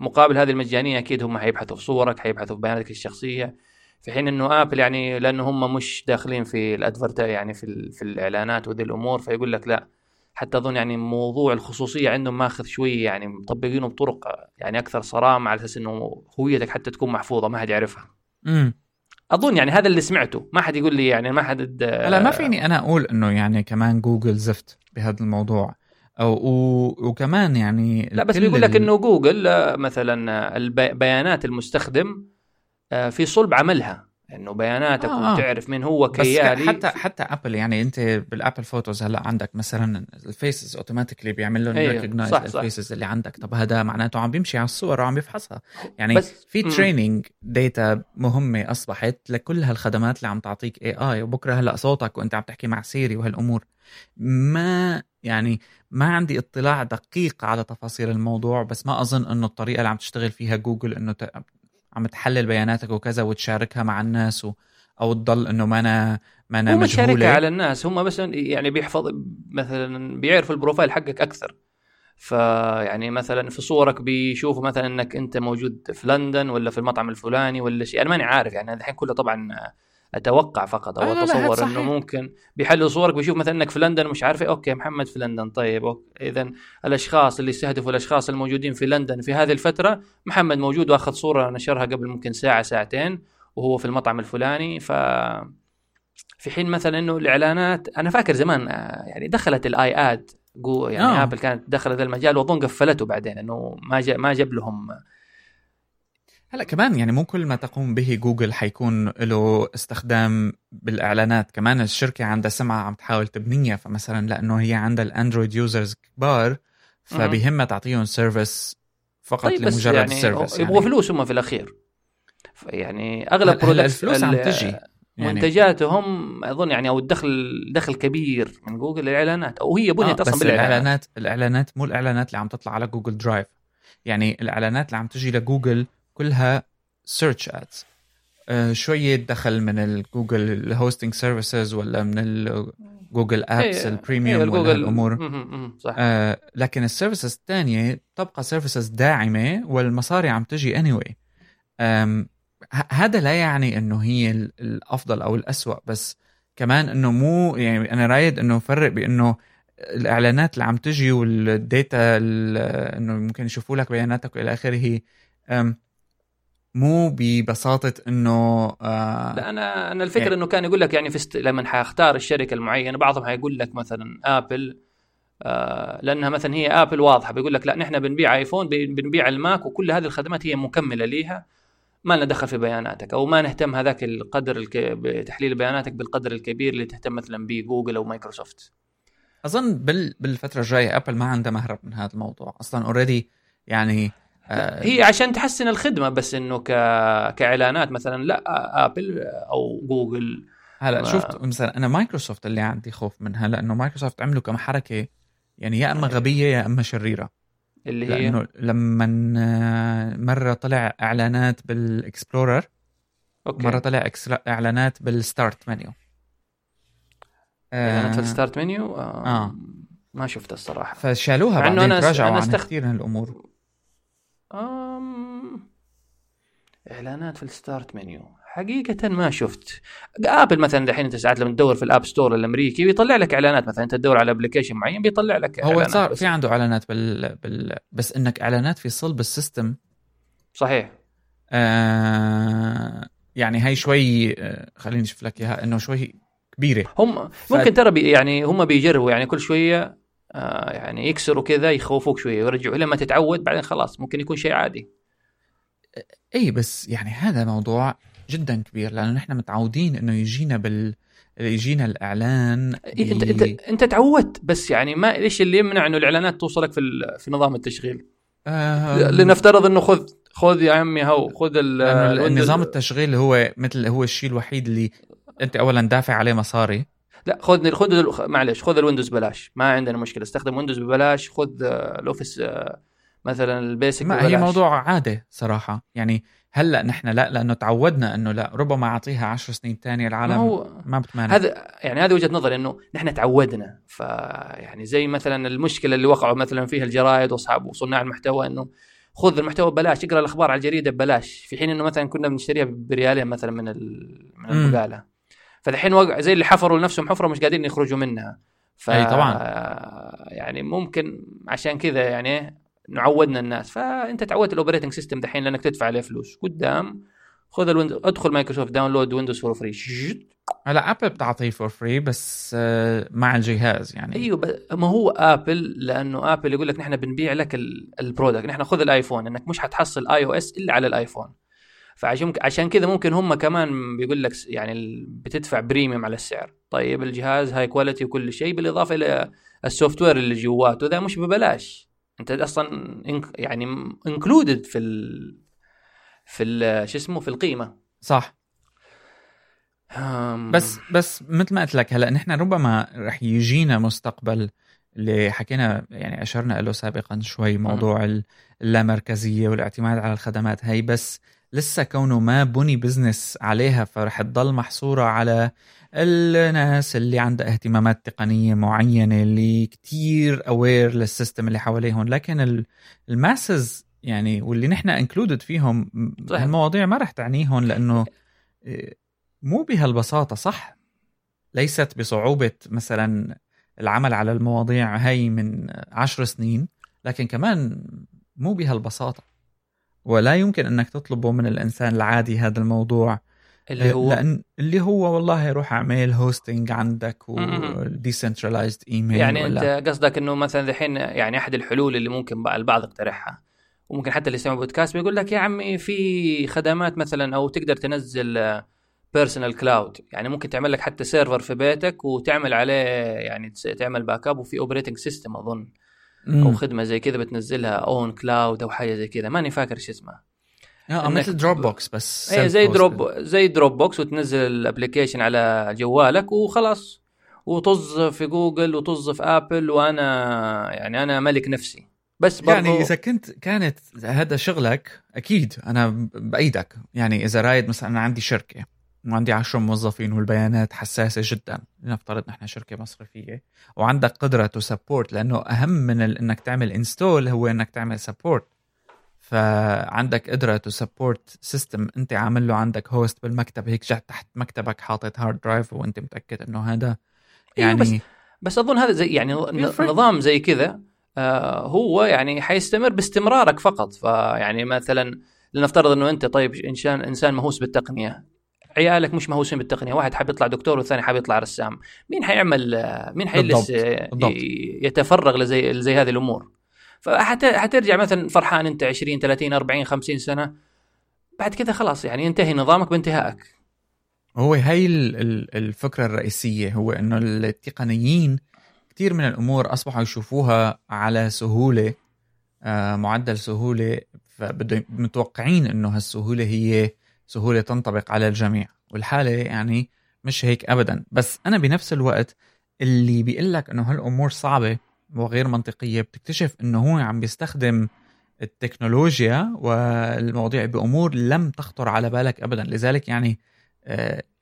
مقابل هذه المجانية أكيد هم حيبحثوا في صورك حيبحثوا في بياناتك الشخصية. في حين إنه ابل يعني لأنه هم مش داخلين في الادفرت يعني في, في الإعلانات وذي الأمور فيقول لك لا. حتى أظن يعني موضوع الخصوصية عندهم ماخذ شوية يعني مطبقينه بطرق يعني أكثر صرامة على أساس إنه هويتك حتى تكون محفوظة ما حد يعرفها. امم أظن يعني هذا اللي سمعته. ما حد يقول لي يعني ما حد لا ما فيني أنا أقول إنه يعني كمان جوجل زفت بهذا الموضوع. أو وكمان يعني لا بس بيقول لك إنه جوجل مثلا البيانات المستخدم آه، في صلب عملها. إنه بياناتك آه. وتعرف مين هو كيالي. بس حتى حتى ابل يعني أنت بال Apple Photos هلأ عندك مثلا ال faces automatically بيعمل لهم recognize ال faces اللي عندك. طب هذا معناته عم بيمشي على الصور وعم بيفحصها يعني بس في training data مهمة أصبحت لكل هالخدمات اللي عم تعطيك AI وبكرة هلأ صوتك وأنت عم تحكي مع Siri وهالأمور. ما يعني ما عندي اطلاع دقيق على تفاصيل الموضوع بس ما أظن إنه الطريقة اللي عم تشتغل فيها جوجل إنه عم تحلل بياناتك وكذا وتشاركها مع الناس و... أو تضل إنه ما أنا ما أنا مجهولة. على الناس هم بس يعني بيحفظ مثلا بيعرفوا ال profile حقك أكثر. فيعني مثلا في صورك بيشوفوا مثلا إنك أنت موجود في لندن ولا في المطعم الفلاني ولا شيء. أنا ماني عارف يعني الحين كله طبعا أتوقع فقط أو أتصور إنه ممكن. بيحلل صورك بيشوف مثلا إنك في لندن مش عارف إيه، okay محمد في لندن. طيب اذا الأشخاص اللي يستهدفوا الأشخاص الموجودين في لندن في هذه الفترة محمد موجود وأخذ صورة نشرها قبل ممكن ساعة ساعتين وهو في المطعم الفلاني. ف في حين مثلا إنه الإعلانات أنا فاكر زمان آه، يعني دخلت ال iAd يعني آه. آبل كانت دخلت المجال وأظن قفلته بعدين إنه ما ما جاب لهم هلا كمان يعني مو كل ما تقوم به جوجل حيكون له استخدام بالإعلانات. كمان الشركة عندها سمعة عم تحاول تبنيها. فمثلا لأنه هي عندها ال Android users كبار فبهمها تعطيهم service فقط طيب لمجرد يعني ال service يبغوا يعني. فلوس هم في الأخير. يعني أغلب الفلوس عم تجي. يعني منتجاتهم أظن يعني أو الدخل دخل كبير من جوجل الاعلانات أو هي بنيت آه أصلا بس الإعلانات الإعلانات مو الإعلانات اللي عم تطلع على Google Drive يعني الإعلانات اللي عم تجي لجوجل كلها search ads آه شوية دخل من الجوجل ال hosting services ولا من ال Google Apps ال premium ولا الأمور صح. آه لكن ال services الثانية تبقى services داعمة والمصاري عم تجي anyway. هذا لا يعني إنه هي الأفضل أو الأسوأ بس كمان إنه مو يعني أنا رايد إنه نفرق بإنه الإعلانات اللي عم تجي وال data إنه ممكن يشوفوا لك بياناتك وإلى آخره مو ببساطة إنه آه لا أنا أنا الفكرة يعني إنه كان يقول لك يعني في است... لما حأختار الشركة المعينة بعضهم حيقول لك مثلا آبل آه لأنها مثلا هي آبل واضحة بيقول لك لا نحن بنبيع آيفون بنبيع ال Mac وكل هذه الخدمات هي مكملة ليها ما لنا دخل في بياناتك أو ما نهتم هذاك القدر الك... بتحليل بياناتك بالقدر الكبير اللي تهتم مثلا بجوجل أو مايكروسوفت. أظن بال... بالفترة الجاية آبل ما عندها مهرب من هذا الموضوع أصلا already يعني آه هي عشان تحسن الخدمة بس إنه ك... كإعلانات مثلا لا آبل أو جوجل. هلا ما... شفت مثلا أنا مايكروسوفت اللي عندي خوف منها لأنه مايكروسوفت عملوا كم حركه يعني يا إما غبية يا إما شريرة. اللي هي؟ لأنه لما آه، مرة طلع إعلانات بالإكسبلورر أوكي. مرة طلع إعلانات بال start menu. إعلانات في ال start menu؟ آه, آه. ما شفت الصراحة. فشالوها بعدين أنا تراجعوا أنا استخ... كثير من الأمور أم... إعلانات في ال start menu. حقيقة ما شفت. ابل مثلا دحين أنت ساعات لما تدور في ال App Store الأمريكي بيطلع لك إعلانات مثلا. أنت تدور على application معين بيطلع لك هو صار في عنده إعلانات بال... بال... بس إنك إعلانات في صلب ال system. صحيح. آه... يعني هي شوي آه، خليني أشوف لك إياها إنه شوي كبيرة. هم ف... ممكن ترى بي يعني هم بيجربوا يعني كل شوية آه يعني يكسروا كذا يخوفوك شوية ويرجعوا لما تتعود بعدين خلاص ممكن يكون شيء عادي. اي بس يعني هذا موضوع جدا كبير لأنه نحن متعودين إنه يجينا بال يجينا الإعلان إيه انت انت أنت تعودت بس يعني ما ليش اللي يمنع إنه الإعلانات توصلك في في نظام التشغيل؟ آه لنفترض إنه خذ خذ يا عمي هو خذ النظام التشغيل هو مثل هو الشيء الوحيد اللي أنت اولا دافع عليه مصاري. لا خذ خذ معلش خذ الويندوز ببلاش. ما عندنا مشكلة. استخدم ويندوز ببلاش خذ الأوفيس آه، مثلا ال basic ما هي موضوع عادة صراحة. يعني هلأ نحن لا لأنه تعودنا إنه لا ربما أعطيها عشر سنين ثانية العالم ما, هو ما بتمانع. هذا يعني هذه وجهة نظري إنه نحن تعودنا. فيعني زي مثلا المشكلة اللي وقعوا مثلا فيها الجرايد واصحاب وصناع المحتوى إنه خذ المحتوى ببلاش اقرأ الأخبار على الجريدة ببلاش. في حين إنه مثلا كنا بنشتريها بريالين مثلا من من البقالة. فالحين وقع زي اللي حفروا لنفسهم حفرة مش قادرين يخرجوا منها. ف أي طبعا. يعني ممكن عشان كذا يعني نعودنا الناس. فأنت تعودت ال operating system دحين لأنك تدفع عليه فلوس. قدام خذ الويندوز ادخل مايكروسوفت download ويندوز for free هلا ابل بتعطيه for free بس آه، مع الجهاز يعني. أيوه ما هو ابل لأنه ابل يقول لك نحن بنبيع لك ال product نحن خذ الايفون إنك مش حتحصل اي أو اس إلا على الايفون فعشان عشان كذا ممكن هم كمان بيقول لك يعني بتدفع premium على السعر. طيب الجهاز high quality وكل شيء بالإضافة إلى ال software اللي جواته ذا مش ببلاش. أنت أصلا يعني included في ال في ال شو اسمه في القيمة. صح. بس بس مثل ما قلت لك هلا نحن ربما رح يجينا مستقبل اللي حكينا يعني أشرنا له سابقا شوي موضوع اللامركزية والاعتماد على الخدمات. هي بس لسه كونه ما بني business عليها فرح تضل محصورة على الناس اللي عندها اهتمامات تقنية معينة اللي كتير aware لل system اللي حواليهم. لكن ال masses يعني واللي نحن included فيهم صحيح. المواضيع ما رح تعنيهم لأنه آه، مو بهالبساطة صح؟ ليست بصعوبة مثلا العمل على المواضيع هاي من عشر سنين لكن كمان مو بهالبساطة. ولا يمكن أنك تطلبه من الإنسان العادي هذا الموضوع اللي هو لأن اللي هو والله روح اعمل hosting عندك و decentralized email يعني ولا. أنت قصدك إنه مثلا الحين يعني أحد الحلول اللي ممكن البعض يقترحها وممكن حتى اللي يسمع بودكاست بيقول لك يا عمي في خدمات مثلا أو تقدر تنزل personal cloud يعني ممكن تعمل لك حتى server في بيتك وتعمل عليه يعني تعمل backup وفي operating system أظن. أو خدمة زي كذا بتنزلها ownCloud أو حاجة زي كذا. ماني فاكر إيش اسمها. آه مثل دروب بوكس بس اي زي دروب زي دروب بوكس وتنزل ال application على جوالك وخلاص. وطز في جوجل وطز في ابل وأنا يعني أنا ملك نفسي. بس برضو يعني إذا كنت كانت هذا شغلك أكيد أنا بأيدك. يعني إذا رايد مثلا أنا عندي شركة. وعندي 10 موظفين والبيانات حساسة جدا. لنفترض نحن شركة مصرفية. وعندك قدرة ت support لأنه أهم من إنك تعمل install هو إنك تعمل support فعندك قدرة ت support system أنت عامل له عندك host بالمكتب هيك جات تحت مكتبك حاطط hard drive وأنت متأكد إنه هذا يعني أيوة بس, بس أظن هذا زي يعني نظام زي كذا آه هو يعني حيستمر باستمرارك فقط. فيعني مثلا لنفترض إنه أنت طيب انسان إنسان مهووس بالتقنية. عيالك مش مهووسين بالتقنية. واحد حاب يطلع دكتور والثاني حاب يطلع رسام. مين حيعمل مين حيجلس يتفرغ لزي لزي هذه الأمور. فحترجع مثلا فرحان أنت 20 30 40 50 سنة. بعد كذا خلاص يعني ينتهي نظامك بانتهائك. هو هي الفكرة الرئيسية هو إنه التقنيين كثير من الأمور أصبحوا يشوفوها على سهولة آه، معدل سهولة. فمتوقعين إنه هالسهولة هي سهولة تنطبق على الجميع والحالة يعني مش هيك ابدا. بس أنا بنفس الوقت اللي بيقول لك إنه هالأمور صعبة وغير منطقية بتكتشف إنه هو عم بيستخدم التكنولوجيا والمواضيع بأمور لم تخطر على بالك ابدا. لذلك يعني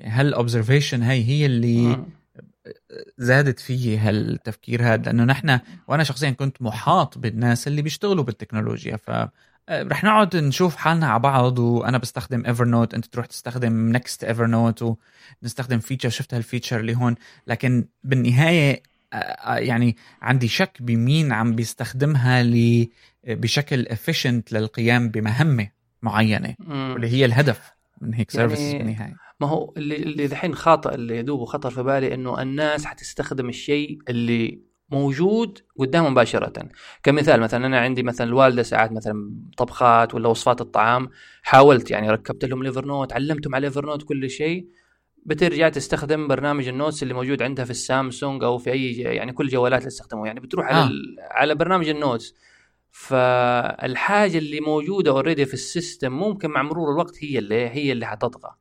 هال observation هي هي اللي زادت فيي هالتفكير هذا. لأنه نحن وأنا شخصيا كنت محاط بالناس اللي بيشتغلوا بالتكنولوجيا ف آه، رح نقعد نشوف حالنا على بعض وأنا بستخدم ايفر نوت أنت تروح تستخدم next ايفر نوت ونستخدم feature شفت هال feature اللي هون. لكن بالنهاية آه، آه، يعني عندي شك بمين عم بيستخدمها ل بشكل efficient للقيام بمهمة معينة واللي هي الهدف من هيك service يعني بالنهاية. ما هو اللي اللي دحين خاطئ اللي يدوب خطر في بالي إنه الناس حتستخدم الشيء اللي موجود قدامه مباشرة. كمثال مثلا أنا عندي مثلا الوالدة ساعات مثلا طبخات ولا وصفات الطعام حاولت يعني ركبت لهم لايفر نوت علمتهم على لايفر نوت كل شيء. بترجع تستخدم برنامج ال notes اللي موجود عندها في السامسونج أو في أي يعني كل الجوالات اللي تستخدموها. يعني بتروح على آه. على برنامج ال notes. فالحاجة اللي موجودة already في ال system ممكن مع مرور الوقت هي اللي هي اللي حتطغى.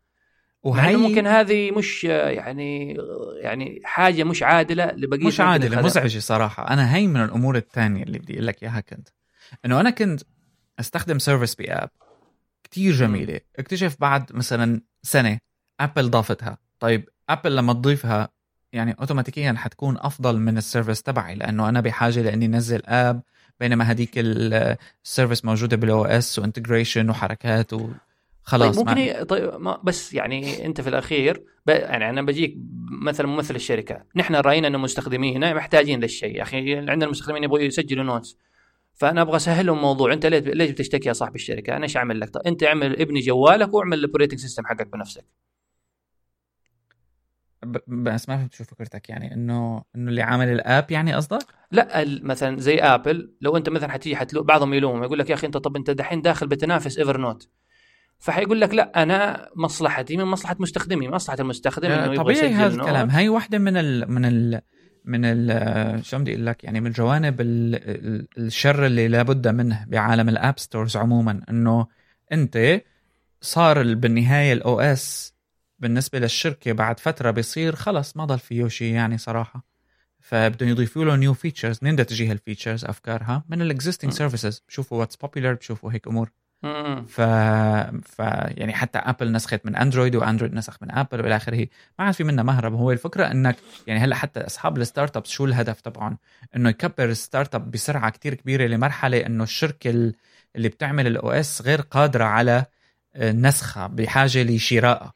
وهي ممكن هذه مش يعني يعني حاجة مش عادلة لبقية مش عادلة مزعجة صراحة. أنا هي من الأمور الثانية اللي بدي أقول لك إياها كنت. إنه أنا كنت أستخدم service باب كتير جميلة. اكتشف بعد مثلا سنة ابل ضافتها. طيب ابل لما تضيفها يعني اوتوماتيكيا حتكون أفضل من ال service تبعي لأنه أنا بحاجة لإني انزل app بينما هذيك ال service موجودة بال OS و integration وحركات وخلاص طيب ممكن طيب ما بس يعني أنت في الأخير يعني أنا بجيك مثلا ممثل الشركة. نحن رأينا إنه مستخدمينا محتاجين للشيء يا أخي عندنا المستخدمين يبغوا يسجلوا notes فأنا أبغى أسهل لهم الموضوع أنت ليش بتشتكي يا صاحب الشركة؟ أنا إيش أعمل لك؟ طيب أنت اعمل ابني جوالك واعمل ال operating system حقك بنفسك. بس ما فهمت شو فكرتك. يعني انه إنه اللي عامل ال app يعني قصدك؟ لا مثلا زي ابل لو أنت مثلا حتيجي حتى لو بعضهم يلوم يقول لك يا أخي انت طب أنت دحين داخل بتنافس ايفر نوت فحيقول لك لا أنا مصلحتي من مصلحة مستخدمي مصلحة المستخدم إنه يبغى طبيعي هذا الكلام. هاي واحدة من ال من ال من ال شو بدي أقول لك؟ يعني من جوانب الشر اللي لابد منه بعالم ال app stores عموما إنه أنت صار بالنهاية ال OS بالنسبة للشركة بعد فترة بيصير خلص ما ضل فيه شيء يعني صراحة. فبدهم يضيفوا له new features منين بدها تجي هال features أفكارها من ال existing services بشوفوا what's popular بشوفوا هيك أمور. ف... ف يعني حتى ابل نسخت من اندرويد واندرويد نسخ من ابل والى آخره. ما عاد في منها مهرب. هو الفكرة إنك يعني هلأ حتى أصحاب ال startups شو الهدف تبعهم؟ إنه يكبر ال startup بسرعة كتير كبيرة لمرحلة إنه الشركة اللي بتعمل ال OS غير قادرة على نسخها بحاجة لشرائها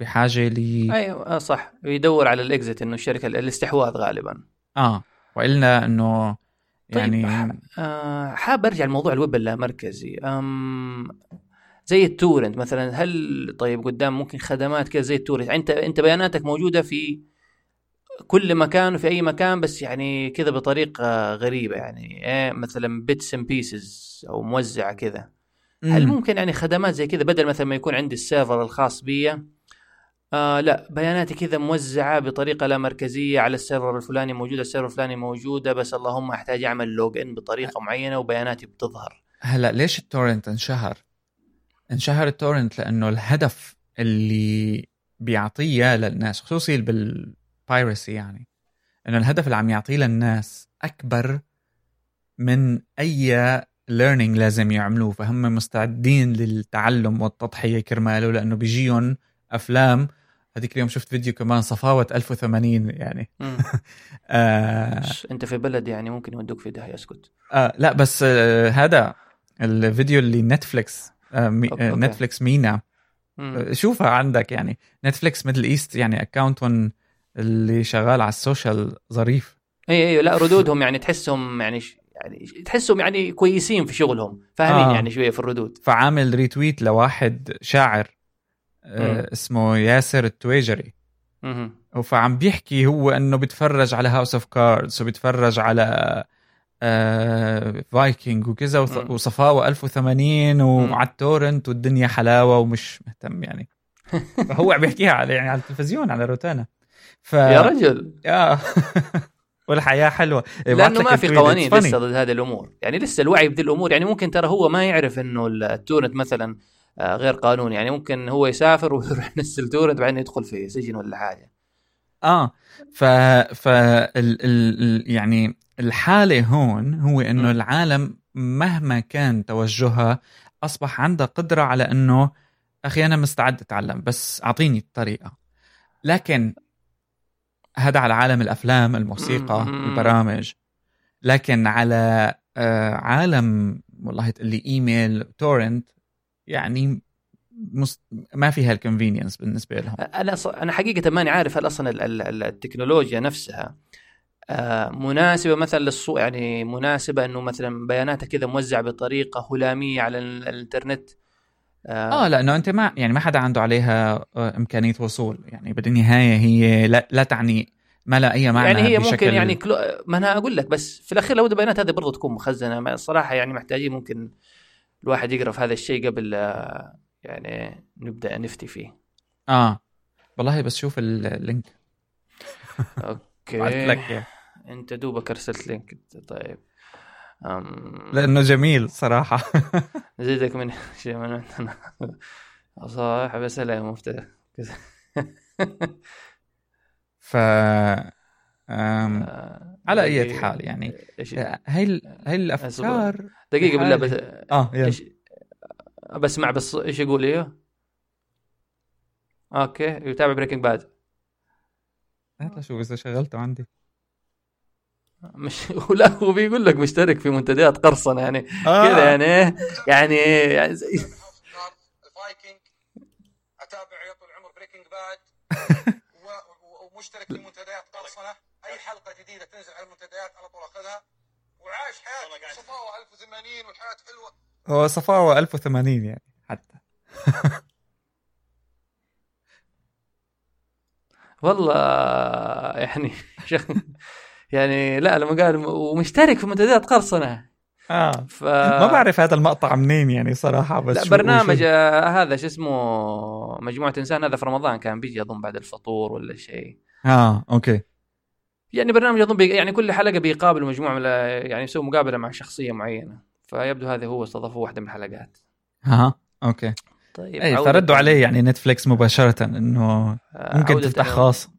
بحاجة ل أيوه آه، صح. يدور على ال exit إنه الشركة الاستحواذ غالبا. آه والا إنه يعني طيب آه حاب أرجع لموضوع الويب اللامركزي. أم زي ال torrent مثلا هل طيب قدام ممكن خدمات كذا زي ال torrent؟ يعني أنت أنت بياناتك موجودة في كل مكان وفي أي مكان بس يعني كذا بطريقة غريبة يعني إيه مثلا bits and pieces أو موزعة كذا هل ممكن يعني خدمات زي كذا بدل مثلا ما يكون عندي ال server الخاص بي آه لا بياناتي كذا موزعة بطريقة لا مركزية على ال server الفلاني موجودة ال server الفلاني موجودة بس اللهم أحتاج أعمل log in بطريقة معينة وبياناتي بتظهر هلا ليش ال torrent انشهر؟ انشهر ال torrent لأنه الهدف اللي بيعطيه للناس خصوصي بال piracy يعني إنه الهدف اللي عم يعطيه للناس أكبر من أي learning لازم يعملوه فهم مستعدين للتعلم والتضحية كرماله لأنه بيجيهم أفلام هذيك اليوم شفت فيديو كمان صفاوه 1080 يعني. آه. أنت في بلد يعني ممكن يودوك في داهية اسكت. آه لا بس آه هذا الفيديو اللي نتفليكس آه MENA أوكي. آه نتفليكس MENA. آه شوفها عندك يعني. نتفليكس Middle East يعني account اللي شغال على ال social ظريف. إي إي لا ردودهم يعني تحسهم يعني يعني تحسهم يعني كويسين في شغلهم فاهمين آه. يعني شوية في الردود. فعامل retweet لواحد شاعر. اسمه ياسر التويجري فعم بيحكي هو إنه بيتفرج على House of Cards وبيتفرج على آه Vikings وكذا وصفاوة 1080 وعلى ال torrent والدنيا حلاوة ومش مهتم يعني. فهو عم بيحكيها على يعني على التلفزيون على روتانا. ف يا رجل. آه. والحياة حلوة. لأنه ما في قوانين لسه ضد هذه الأمور. يعني لسه الوعي بذي الأمور. يعني ممكن ترى هو ما يعرف إنه التورنت مثلا آه، غير قانوني يعني ممكن هو يسافر ويروح ينزل تورنت بعدين يدخل في سجن ولا حاجة. آه ف ف ال... ال... يعني الحالة هون هو إنه العالم مهما كان توجهها أصبح عندها قدرة على إنه أخي أنا مستعد أتعلم بس أعطيني الطريقة. لكن هذا على عالم الأفلام الموسيقى البرامج. لكن على آه، عالم والله تقول لي email torrent يعني مست... ما فيها ال convenience بالنسبة لهم. أنا أنا حقيقة ماني عارف هل أصلا التكنولوجيا نفسها آه، مناسبة مثلا للصو يعني مناسبة إنه مثلا بياناتها كذا موزعة بطريقة هلامية على الإنترنت؟ آه, آه لأنه أنت ما يعني ما حدا عنده عليها آه، إمكانية وصول. يعني بالنهاية هي لا, لا تعني ما لا أي معنى يعني هي بشكل... ممكن يعني كلو... ما أنا أقول لك بس في الأخير لو البيانات هذه برضه تكون مخزنة. الصراحه يعني محتاجين ممكن الواحد يقرأ في هذا الشيء قبل يعني نبدأ نفتي فيه. آه. والله بس شوف ال link okay. لك أنت دوبك أرسلت link طيب. أم... لأنه جميل صراحة. زيدك من شيء من صح بس لا مفتاح ف. آه، على أي حال يعني هاي هاي الأفكار دقيقة بالله بس آه. إيش... بسمع بس إيش يقول إيه أوكي يتابع بريكنج باد هات شوف إذا شغلته عندي. مش ولا هو بيقول لك مشترك في منتديات قرصنة يعني. آه. كذا يعني يعني يعني زي ال Vikings أتابع يا طول العمر Breaking Bad ومشترك في منتديات قرصنة. أي حلقة جديدة تنزل على المنتديات على طول أخذها. وعايش حياته. صفاوه 1080 والحياة حلوة. هو صفاوه 1080 يعني حتى. والله يعني يعني لا لما قال ومشترك في منتديات قرصنة. آه. ف... ما بعرف هذا المقطع منين يعني صراحة بس لا برنامج شو... آه هذا شو اسمه مجموعة إنسان هذا في رمضان كان بيجي اظن بعد الفطور ولا شيء. آه okay. يعني برنامج اظن. يعني كل حلقة بيقابل مجموعة من يعني يسوي مقابلة مع شخصية معينة. فيبدو هذا هو استضافه واحدة من الحلقات. ها okay. طيب اي فردوا عليه يعني نتفليكس مباشرة إنه آه، ممكن تفتح خاص.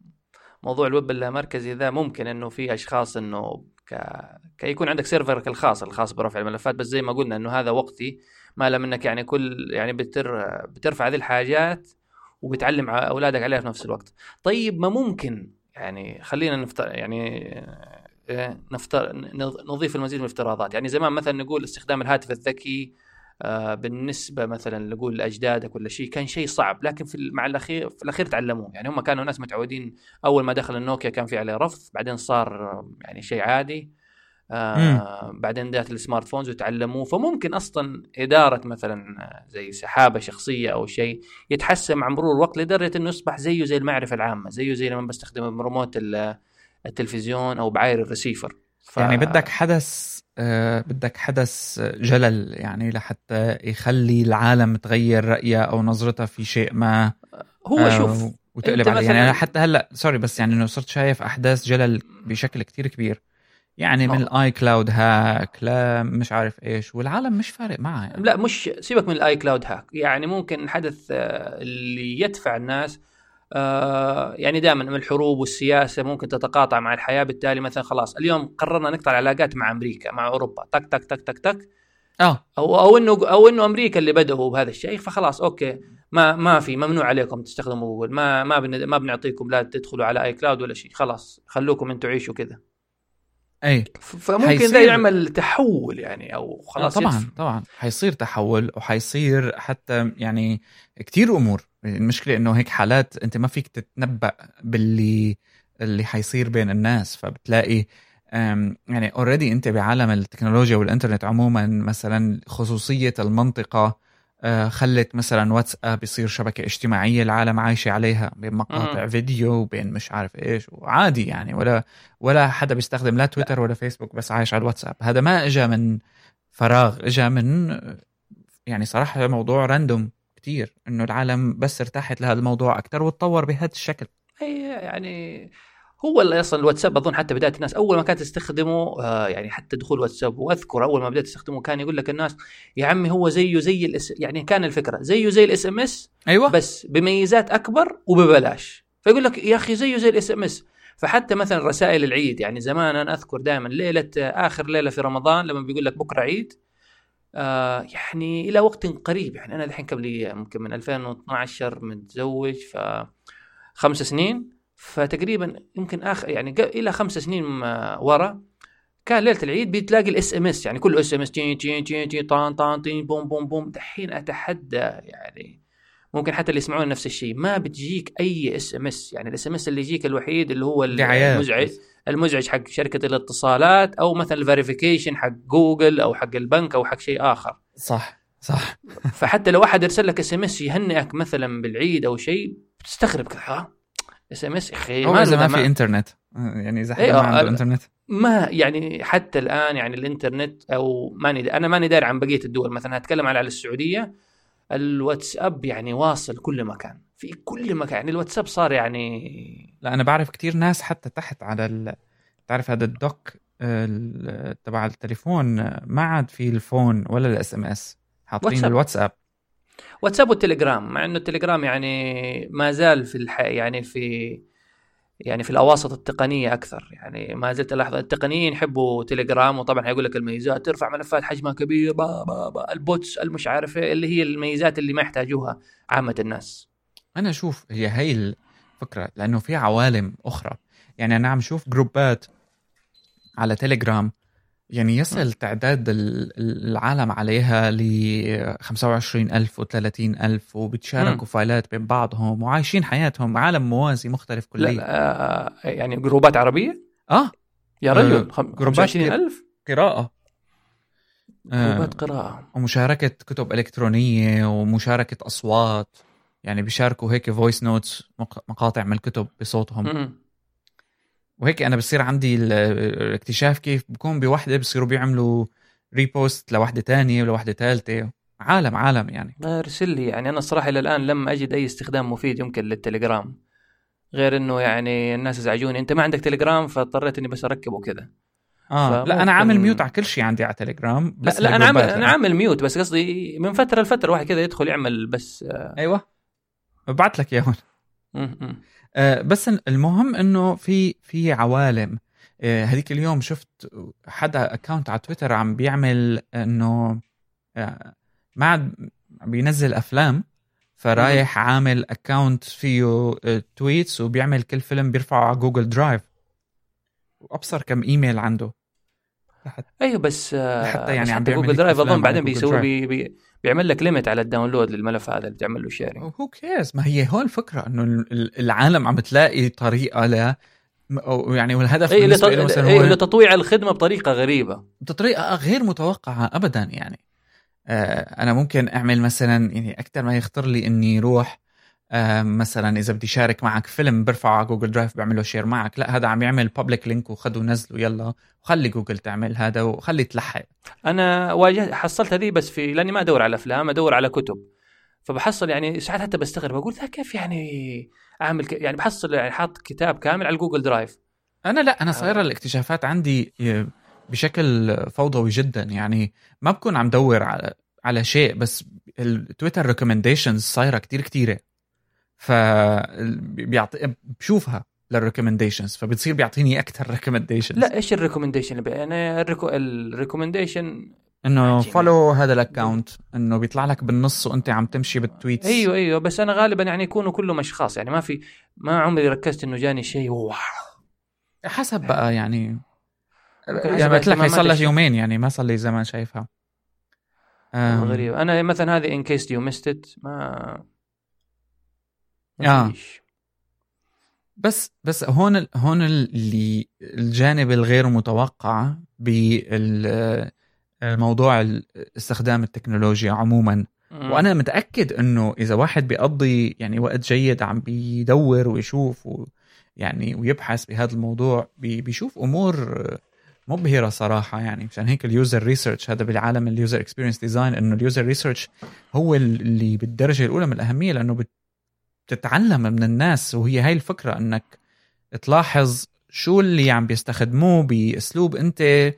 موضوع الويب اللامركزي ذا ممكن إنه في أشخاص إنه ك... كيكون عندك server ك الخاص الخاص برفع الملفات. بس زي ما قلنا إنه هذا وقتي ما لم إنك يعني كل يعني بتر... بترفع هذه الحاجات وبتعلم أولادك عليها في نفس الوقت. طيب ما ممكن يعني خلينا نفتر يعني آه، نفتر نضيف المزيد من الافتراضات. يعني زمان مثلا نقول استخدام الهاتف الذكي آه، بالنسبة مثلا نقول لاجدادك ولا شيء كان شيء صعب. لكن في مع الأخير في الأخير تعلموه. يعني هم كانوا ناس متعودين أول ما دخل النوكيا كان في عليه رفض بعدين صار يعني شيء عادي. آه بعدين جات ال smart phones وتعلموه. فممكن أصلا اداره مثلا زي سحابة شخصية أو شيء يتحسن مع مرور الوقت لدرجة إنه يصبح زيه زي المعرفة العامة زيه زي لما بستخدم ريموت التلفزيون أو بعاير الريسيفر. ف... يعني بدك حدث آه بدك حدث جلل يعني لحتى يخلي العالم تغير رأيها أو نظرتها في شيء ما. هو آه شوف وتقلب عليه. يعني أنا حتى هلأ سوري بس يعني إنه صرت شايف أحداث جلل بشكل كتير كبير. يعني من ال iCloud hack لا مش عارف إيش والعالم مش فارق معها يعني. لا مش سيبك من ال iCloud hack يعني ممكن الحدث آه، اللي يدفع الناس آه، يعني دائما الحروب والسياسة ممكن تتقاطع مع الحياة بالتالي مثلا خلاص اليوم قررنا نقطع العلاقات مع أمريكا مع أوروبا تك تك تك تك تك. آه. أو أو إنه أو إنه أمريكا اللي بدأوا بهذا الشيء فخلاص أوكي ما ما في ممنوع عليكم تستخدموا جوجل ما ما ما بنعطيكم لا تدخلوا على iCloud ولا شيء خلاص خلوكم أنتم عيشوا كذا. اي فممكن ذا يعمل تحول يعني أو خلاص طبعا يدفع. طبعا. حيصير تحول وحيصير حتى يعني كتير أمور. المشكلة إنه هيك حالات أنت ما فيك تتنبأ باللي اللي حيصير بين الناس. فبتلاقي يعني already أنت بعالم التكنولوجيا والإنترنت عموما مثلا خصوصية المنطقة خلت مثلا واتساب يصير شبكة اجتماعية العالم عايشة عليها بين مقاطع فيديو وبين مش عارف إيش وعادي يعني ولا ولا حدا بيستخدم لا تويتر ولا فيسبوك بس عايش على الواتساب. هذا ما اجى من فراغ اجى من يعني صراحة موضوع random كتير إنه العالم بس ارتاحت لهذا الموضوع أكثر وتطور بهذا الشكل. اي يعني هو اللي أصلا الواتساب أظن حتى بداية الناس أول ما كانت تستخدمه آه يعني حتى دخول واتساب وأذكر أول ما بدأت تستخدمه كان يقول لك الناس يا عمي هو زيه زي ال S يعني كان الفكرة زيه زي ال SMS أيوه. بس بميزات أكبر وببلاش. فيقول لك يا أخي زيه زي ال SMS فحتى مثلا رسائل العيد يعني زمان أنا أذكر دائما ليلة آخر ليلة في رمضان لما بيقول لك بكرة عيد. آه يعني إلى وقت قريب يعني أنا الحين قبل ممكن من 2012 متزوج ف خمس سنين. فتقريبا يمكن اخر يعني إلى خمس سنين ورا كان ليلة العيد بتلاقي ال SMS يعني كله SMS تي تي تي تي طان طان تي بوم بوم بوم دحين أتحدى يعني ممكن حتى اللي يسمعون نفس الشيء. ما بتجيك أي SMS يعني ال SMS اللي يجيك الوحيد اللي هو المزعج المزعج حق شركة الاتصالات أو مثلا ال verification حق جوجل أو حق البنك أو حق شيء آخر. صح صح. فحتى لو أحد إرسل لك SMS يهنئك مثلا بالعيد أو شيء بتستغرب كذا ها؟ SMS. أخي ما إذا ما في إنترنت. يعني إذا حد ما عنده إنترنت. ما يعني حتى الآن يعني الإنترنت أو ماني أنا ماني داري عن بقية الدول. مثلا هتكلم على السعودية الواتساب يعني واصل كل مكان في كل مكان. يعني الواتساب صار يعني لا أنا بعرف كثير ناس حتى تحت على ال... تعرف هذا ال dock تبع التليفون ما عاد في ال phone ولا ال SMS. حاطين الواتساب. واتساب والتليجرام مع إنه التليجرام يعني ما زال في الح... يعني في يعني في الأواسط التقنية أكثر. يعني ما زلت ألاحظ التقنيين يحبوا تليجرام وطبعا حيقول لك الميزات ترفع ملفات حجمها كبير با با با ال bots المش عارف إيه، اللي هي الميزات اللي ما يحتاجوها عامة الناس. أنا أشوف هي هي الفكرة لأنه في عوالم أخرى. يعني أنا عم شوف جروبات على تيليجرام يعني يصل تعداد العالم عليها ل 25000 و 30000 وبتشاركوا فايلات بين بعضهم وعايشين حياتهم عالم موازي مختلف كليا لا, لا آه يعني جروبات عربية؟ آه. يا رجل 25000 قراءة. جروبات آه. قراءة. ومشاركة كتب إلكترونية ومشاركة أصوات. يعني بيشاركوا هيك voice notes مقاطع من الكتب بصوتهم. وهيك أنا بصير عندي الاكتشاف كيف بكون بوحدة بصيروا بيعملوا repost لوحدة تانية ولوحدة ثالثه عالم عالم يعني. أرسل لي يعني أنا الصراحة إلى الآن لم أجد أي استخدام مفيد يمكن للتليجرام. غير إنه يعني الناس ازعجوني أنت ما عندك تليجرام فاضطريت إني بس أركبه كذا آه لا أنا عامل mute على كل شيء عندي على تليجرام بس لا, لا أنا عامل أنا عامل mute بس قصدي من فترة لفترة واحد كذا يدخل يعمل بس آه. أيوه. ببعث لك اياهم بس المهم إنه في في عوالم. آه هذيك اليوم شفت حدا account على تويتر عم بيعمل إنه آه ما عاد بينزل أفلام فرايح عامل account فيه tweets آه، وبيعمل كل فيلم بيرفعه على Google Drive وأبصر كم ايميل عنده. أيوه بس آه، حتى يعني عم جوجل درايف أظن بعدين بيسوي بي بي بيعمل لك ليميت على الداونلود للملف هذا اللي بتعمل له شيرنج هو كيرز ما هي هون الفكرة إنه العالم عم بتلاقي طريقة ل يعني والهدف أي بالنسبة له مثلا هو لتطويع الخدمة بطريقة غريبة. بطريقه غير متوقعة ابدا يعني. آه أنا ممكن أعمل مثلا يعني أكثر ما يخطر لي إني روح آه مثلا إذا بدي شارك معك فيلم برفعه على جوجل درايف بعمله share معك لا هذا عم يعمل public link وخذوا نزلوا يلا وخلي جوجل تعمل هذا وخلي تلحق. أنا واجهت حصلت هذه بس في لأني ما أدور على أفلام أدور على كتب. فبحصل يعني ساعات حتى بستغرب أقول ذا كيف يعني أعمل ك... يعني بحصل يعني حاط كتاب كامل على جوجل درايف. أنا لا أنا صايره آه. الاكتشافات عندي بشكل فوضوي جدا. يعني ما بكون عم دور على على شيء بس التويتر recommendations صايرة كتير كتيرة. ف بيعطي بشوفها لل recommendations فبتصير بيعطيني أكثر recommendations لا إيش ال recommendation اللي ال reco... ال recommendation إنه follow هذا ال account إنه بيطلع لك بالنص وأنت عم تمشي بال tweets أيوه أيوه بس أنا غالبا يعني يكونوا كلهم أشخاص يعني ما في ما عمري ركزت إنه جاني شيء wow. حسب بقى يعني. يعني قلت لك صار لها يومين يعني ما صار لي زمان شايفها. غريب. أنا مثلا هذه in case you missed ما آه. بس بس هون هون اللي الجانب الغير متوقع بالموضوع استخدام التكنولوجيا عموما. وأنا متأكد إنه إذا واحد بيقضي يعني وقت جيد عم بيدور ويشوف و يعني ويبحث بهذا الموضوع بيشوف أمور مبهرة صراحة يعني. مشان هيك ال user research هذا بالعالم ال user experience design إنه ال user research هو اللي بالدرجة الأولى من الأهمية لأنه تتعلم من الناس وهي هاي الفكرة إنك تلاحظ شو اللي عم بيستخدموه بأسلوب أنت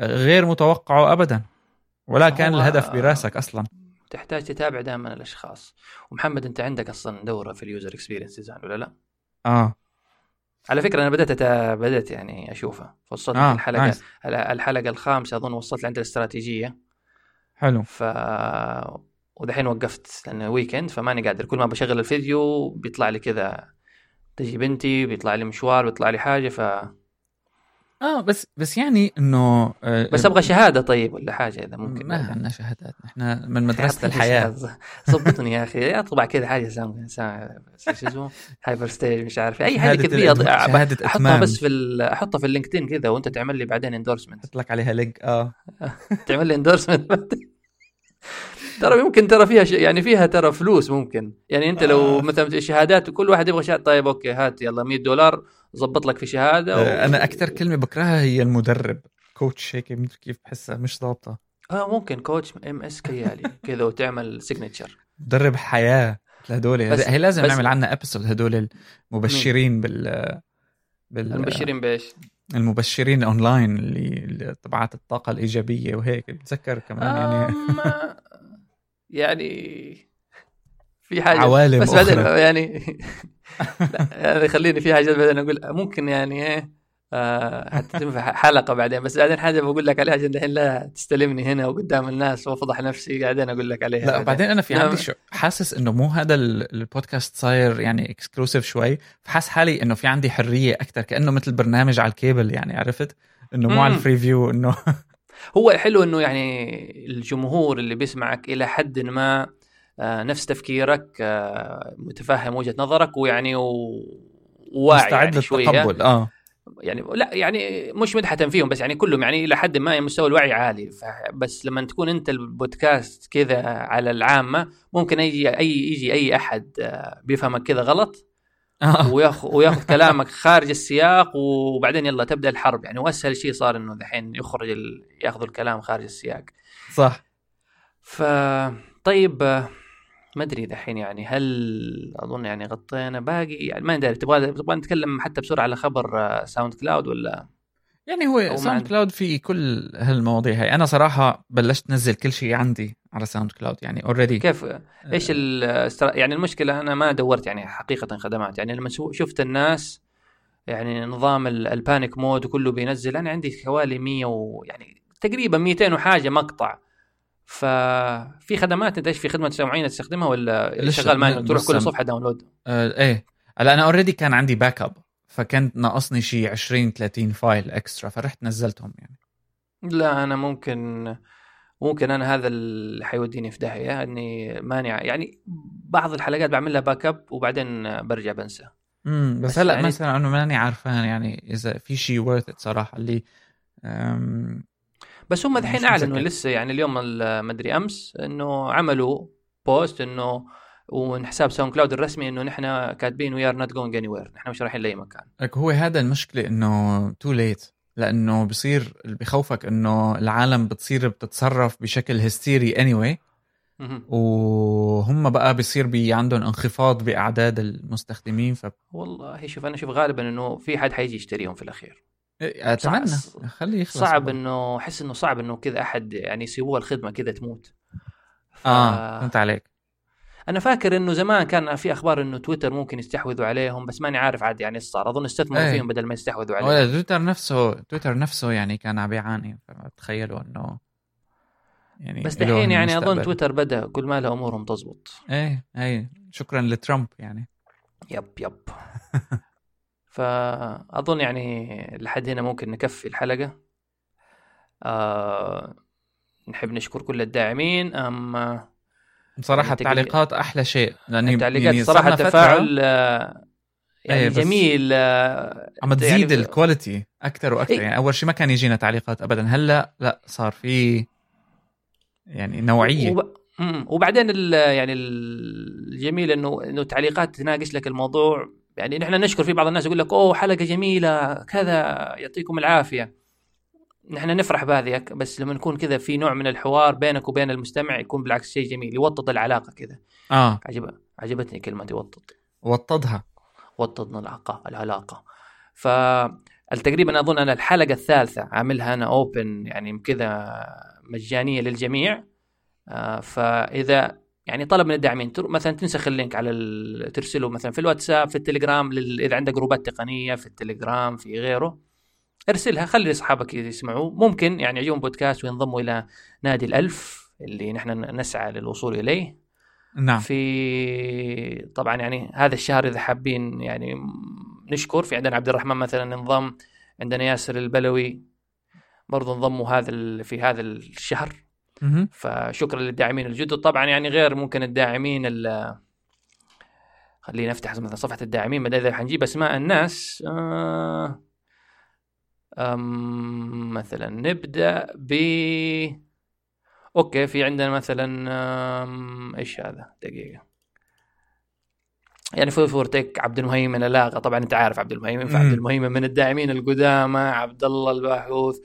غير متوقعه ابدا ولا كان الهدف براسك أصلا تحتاج تتابع دائما الأشخاص ومحمد أنت عندك أصلا دورة في ال user experience design ولا لا؟ آه على فكرة أنا بدأت أتا... بدأت يعني أشوفها وصلت آه. الحلقة nice. الحلقة الخامسة أظن وصلت لعند الاستراتيجية حلو ف ودحين وقفت لأنه weekend فماني قادر. كل ما بشغل الفيديو بيطلع لي كذا. تجي بنتي بيطلع لي مشوار بيطلع لي حاجة ف آه بس بس يعني إنه آه بس أبغى شهادة طيب ولا حاجة إذا ممكن ما عندنا شهادات. إحنا من مدرسة الحياة. ظبطني يا أخي. أطبع كذا حاجة سام شو اسمه؟ hyper ستيج مش عارف. أي حاجة كذا شهاده أحطها بس في أحطها في اللينكدين كذا وأنت تعمل لي بعدين endorsement أحط لك عليها link آه. تعمل لي endorsement ترى ممكن ترى فيها ش... يعني فيها ترى فلوس ممكن. يعني أنت لو آه. مثلا شهادات وكل واحد يبغى شهادة طيب okay هات يلا 100 دولار ظبط لك في شهادة و... آه، أنا أكثر كلمة بكرهها هي المدرب coach هيك كيف بحسها مش ضابطة. آه ممكن coach MS كيالي كذا وتعمل signature مدرب حياة هدول هي لازم نعمل عنها episode هدول المبشرين بال بال المبشرين بإيش؟ المبشرين اونلاين اللي تبعات الطاقة الإيجابية وهيك. بتذكر كمان يعني؟ يعني في حاجة. عوالم بس بعدين يعني يعني خليني في حاجة بعدين أقول. ممكن يعني إيه آه حتى تنفع حلقة بعدين. بس بعدين حاجة بقول لك عليها عشان الحين لا تستلمني هنا وقدام الناس وأفضح نفسي بعدين أقول لك عليها. لا بعدين, بعدين أنا في عندي نعم. شو حاسس إنه مو هذا البودكاست صاير يعني exclusive شوي. فحاس حالي إنه في عندي حرية أكثر كأنه مثل برنامج على الكيبل يعني عرفت؟ إنه مو على ال free view إنه هو الحلو إنه يعني الجمهور اللي بيسمعك إلى حد ما آه، نفس تفكيرك آه، متفهم وجهة نظرك ويعني وواعي مستعد يعني للتقبل آه يعني لا يعني مش مدحة فيهم بس يعني كلهم يعني إلى حد ما مستوى الوعي عالي بس لما تكون أنت البودكاست كذا على العامة ممكن يجي اي يجي أي أحد آه، بيفهمك كذا غلط. وياخذ وياخذ كلامك خارج السياق وبعدين يلا تبدأ الحرب. يعني وأسهل شيء صار إنه دحين يخرج ال... ياخذوا الكلام خارج السياق. صح. ف طيب ما أدري دحين يعني هل أظن يعني غطينا باقي؟ يعني ما أدري تبغى تبغى نتكلم حتى بسرعة على خبر ساوند كلاود ولا؟ يعني هو ساوند كلاود في كل هالمواضيع هاي. أنا صراحة بلشت انزل كل شيء عندي على ساوند كلاود يعني already كيف؟ إيش يعني المشكلة؟ أنا ما دورت يعني حقيقة خدمات. يعني لما شفت الناس يعني نظام ال panic mode وكله بينزل أنا عندي حوالي 100 و يعني تقريبا 200 وحاجة مقطع. ففي خدمات؟ أنت إيش في خدمة معينة تستخدمها ولا شغال ما تروح كل صفحه download؟ آه إيه. هلأ أنا already كان عندي backup فكنت ناقصني شيء 20 30 file extra فرحت نزلتهم يعني. لا أنا ممكن ممكن أنا هذا اللي حيوديني في داهية إني ماني يعني بعض الحلقات بعمل لها backup وبعدين برجع بنسى. امم بس, بس هلا يعني... مثلا أنا ماني عرفان يعني إذا في شيء ورث صراحة اللي بس هم الحين أعلنوا لسه يعني اليوم ما أدري أمس إنه عملوا post إنه ومن حساب ساوند كلاود الرسمي إنه نحن كاتبين we are not going anywhere نحن مش رايحين لأي مكان. لك هو هذا المشكلة إنه too late لأنه بصير اللي بخوفك إنه العالم بتصير بتتصرف بشكل هستيري anyway وهم بقى بصير بي عندهم انخفاض بأعداد المستخدمين ف والله شوف أنا أشوف غالبا إنه في حد حيجي يشتريهم في الأخير. إيه، أتمنى. خليه يخلص. صعب انه أحس إنه صعب إنه كذا أحد يعني يسووها الخدمة كذا تموت. ف... آه فهمت عليك. أنا فاكر إنه زمان كان في أخبار إنه تويتر ممكن يستحوذوا عليهم بس ماني عارف عاد يعني إيش صار. أظن استثمروا إيه. فيهم بدل ما يستحوذوا عليهم. تويتر نفسه تويتر نفسه يعني كان عم بيعاني تخيلوا إنه يعني بس دحين يعني أظن تويتر بدأ كل ما له امورهم تزبط إيه إيه. شكرا لترامب يعني. يب يب. فأظن يعني لحد هنا ممكن نكفي الحلقة. آه نحب نشكر كل الداعمين. أما بصراحة يعني التعليقات أحلى شيء لأن التعليقات يعني صراحة التفاعل آه، يعني أيه جميل آه، عم تزيد يعني الكواليتي أكثر وأكثر إيه؟ يعني أول شيء ما كان يجينا تعليقات ابدا هلأ لأ صار في يعني نوعية. وب... وبعدين ال... يعني الجميل إنه إنه تعليقات تناقش لك الموضوع. يعني نحن نشكر في بعض الناس يقول لك أوه حلقة جميلة كذا يعطيكم العافية. نحن نفرح بهذه بس لما نكون كذا في نوع من الحوار بينك وبين المستمع يكون بالعكس شيء جميل يوطد العلاقة كذا. آه. عجب عجبتني كلمة يوطد. وطدها. وطدنا العلاقه العلاقة. ف تقريبا أظن أنا الحلقة الثالثة عاملها أنا open يعني كذا مجانية للجميع. آه فإذا يعني طلب من الداعمين مثلا تنسخ ال link على ترسله مثلا في الواتساب في التليجرام لل... إذا عندك جروبات تقنية في التليجرام في غيره. ارسلها خلي أصحابك يسمعوا. ممكن يعني يعجبهم بودكاست وينضموا إلى نادي الألف اللي نحن نسعى للوصول إليه. نعم. في طبعا يعني هذا الشهر إذا حابين يعني نشكر في عندنا عبد الرحمن مثلا انضم عندنا ياسر البلوي برضو انضموا هذا في هذا الشهر. فشكرا للداعمين الجدد. طبعا يعني غير ممكن الداعمين خلينا نفتح مثلا صفحة الداعمين بدل إذا حنجيب أسماء الناس. آه مثلا نبدأ ب أوكي في عندنا مثلا إيش هذا؟ دقيقة. يعني فور تك عبد المهيمن الاغا طبعا أنت عارف عبد المهيمن فعبد المهيمن من الداعمين القدامى عبد الله الباحوث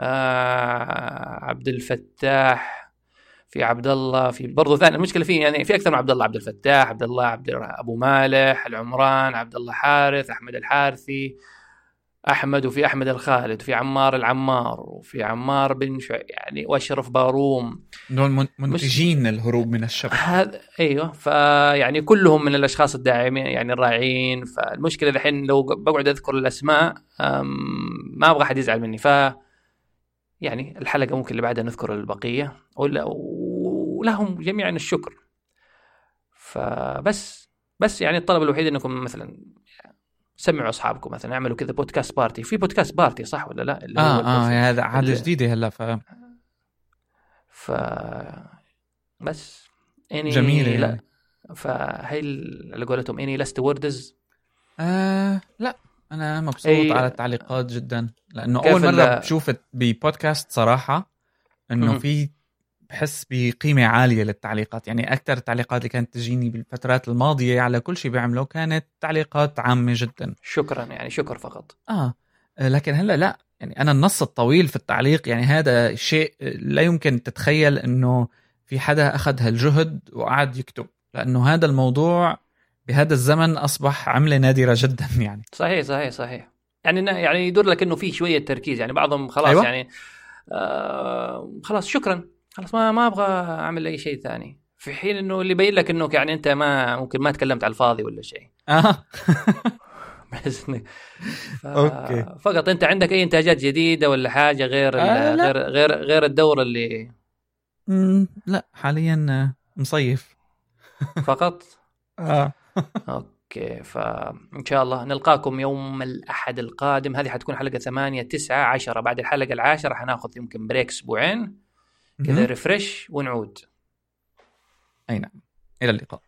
آه عبد الفتاح في عبد الله في برضه ثاني. المشكلة في يعني في أكثر من عبد الله عبد الفتاح عبد الله عبد أبو مالح العمران عبد الله حارث أحمد الحارثي. أحمد وفي أحمد الخالد وفي عمار العمار وفي عمار بن شو يعني وأشرف باروم. دول منتجين مش... الهروب من الشر هذا أيوه فيعني كلهم من الأشخاص الداعمين يعني الراعين. فالمشكلة الحين لو بقعد أذكر الأسماء ما أبغى أحد يزعل مني. ف يعني الحلقة ممكن اللي بعدها نذكر البقية. ولهم جميعا الشكر. فبس بس يعني الطلب الوحيد إنكم مثلا سمعوا أصحابكم مثلا اعملوا كذا بودكاست بارتي في بودكاست بارتي صح ولا لا؟ اللي آه آه هذا عادة جديدة هلأ ف ف بس. إني جميلة لا. يعني. فهي على قولتهم إني لست وردز. آه لا أنا مبسوط أي... على التعليقات جدا لأنه أول مرة. بشوف ببودكاست صراحة إنه في بحس بقيمة عالية للتعليقات. يعني أكثر التعليقات اللي كانت تجيني بالفترات الماضية على كل شيء بيعمله كانت تعليقات عامة جدا. شكرا يعني شكر فقط. آه لكن هلأ لا يعني أنا النص الطويل في التعليق يعني هذا شيء لا يمكن تتخيل إنه في حدا أخذ هالجهد وقعد يكتب. لأنه هذا الموضوع بهذا الزمن أصبح عملة نادرة جدا يعني. صحيح صحيح صحيح. يعني يعني يدور لك إنه في شوية تركيز يعني بعضهم خلاص أيوة؟ يعني آه خلاص شكرا. خلاص ما ما أبغى أعمل أي شيء ثاني. في حين إنه اللي يبين لك إنه يعني أنت ما ممكن ما تكلمت على الفاضي ولا شيء. آه. انك ف... okay. فقط أنت عندك أي إنتاجات جديدة ولا حاجة غير آه غير غير غير الدوره اللي مم لا حاليا مصيف. فقط؟ آه. okay فان شاء الله نلقاكم يوم الأحد القادم. هذه حتكون حلقة 8 9 10 بعد الحلقة العاشرة حناخذ يمكن break أسبوعين. كذا ريفرش ونعود. أي نعم. إلى اللقاء.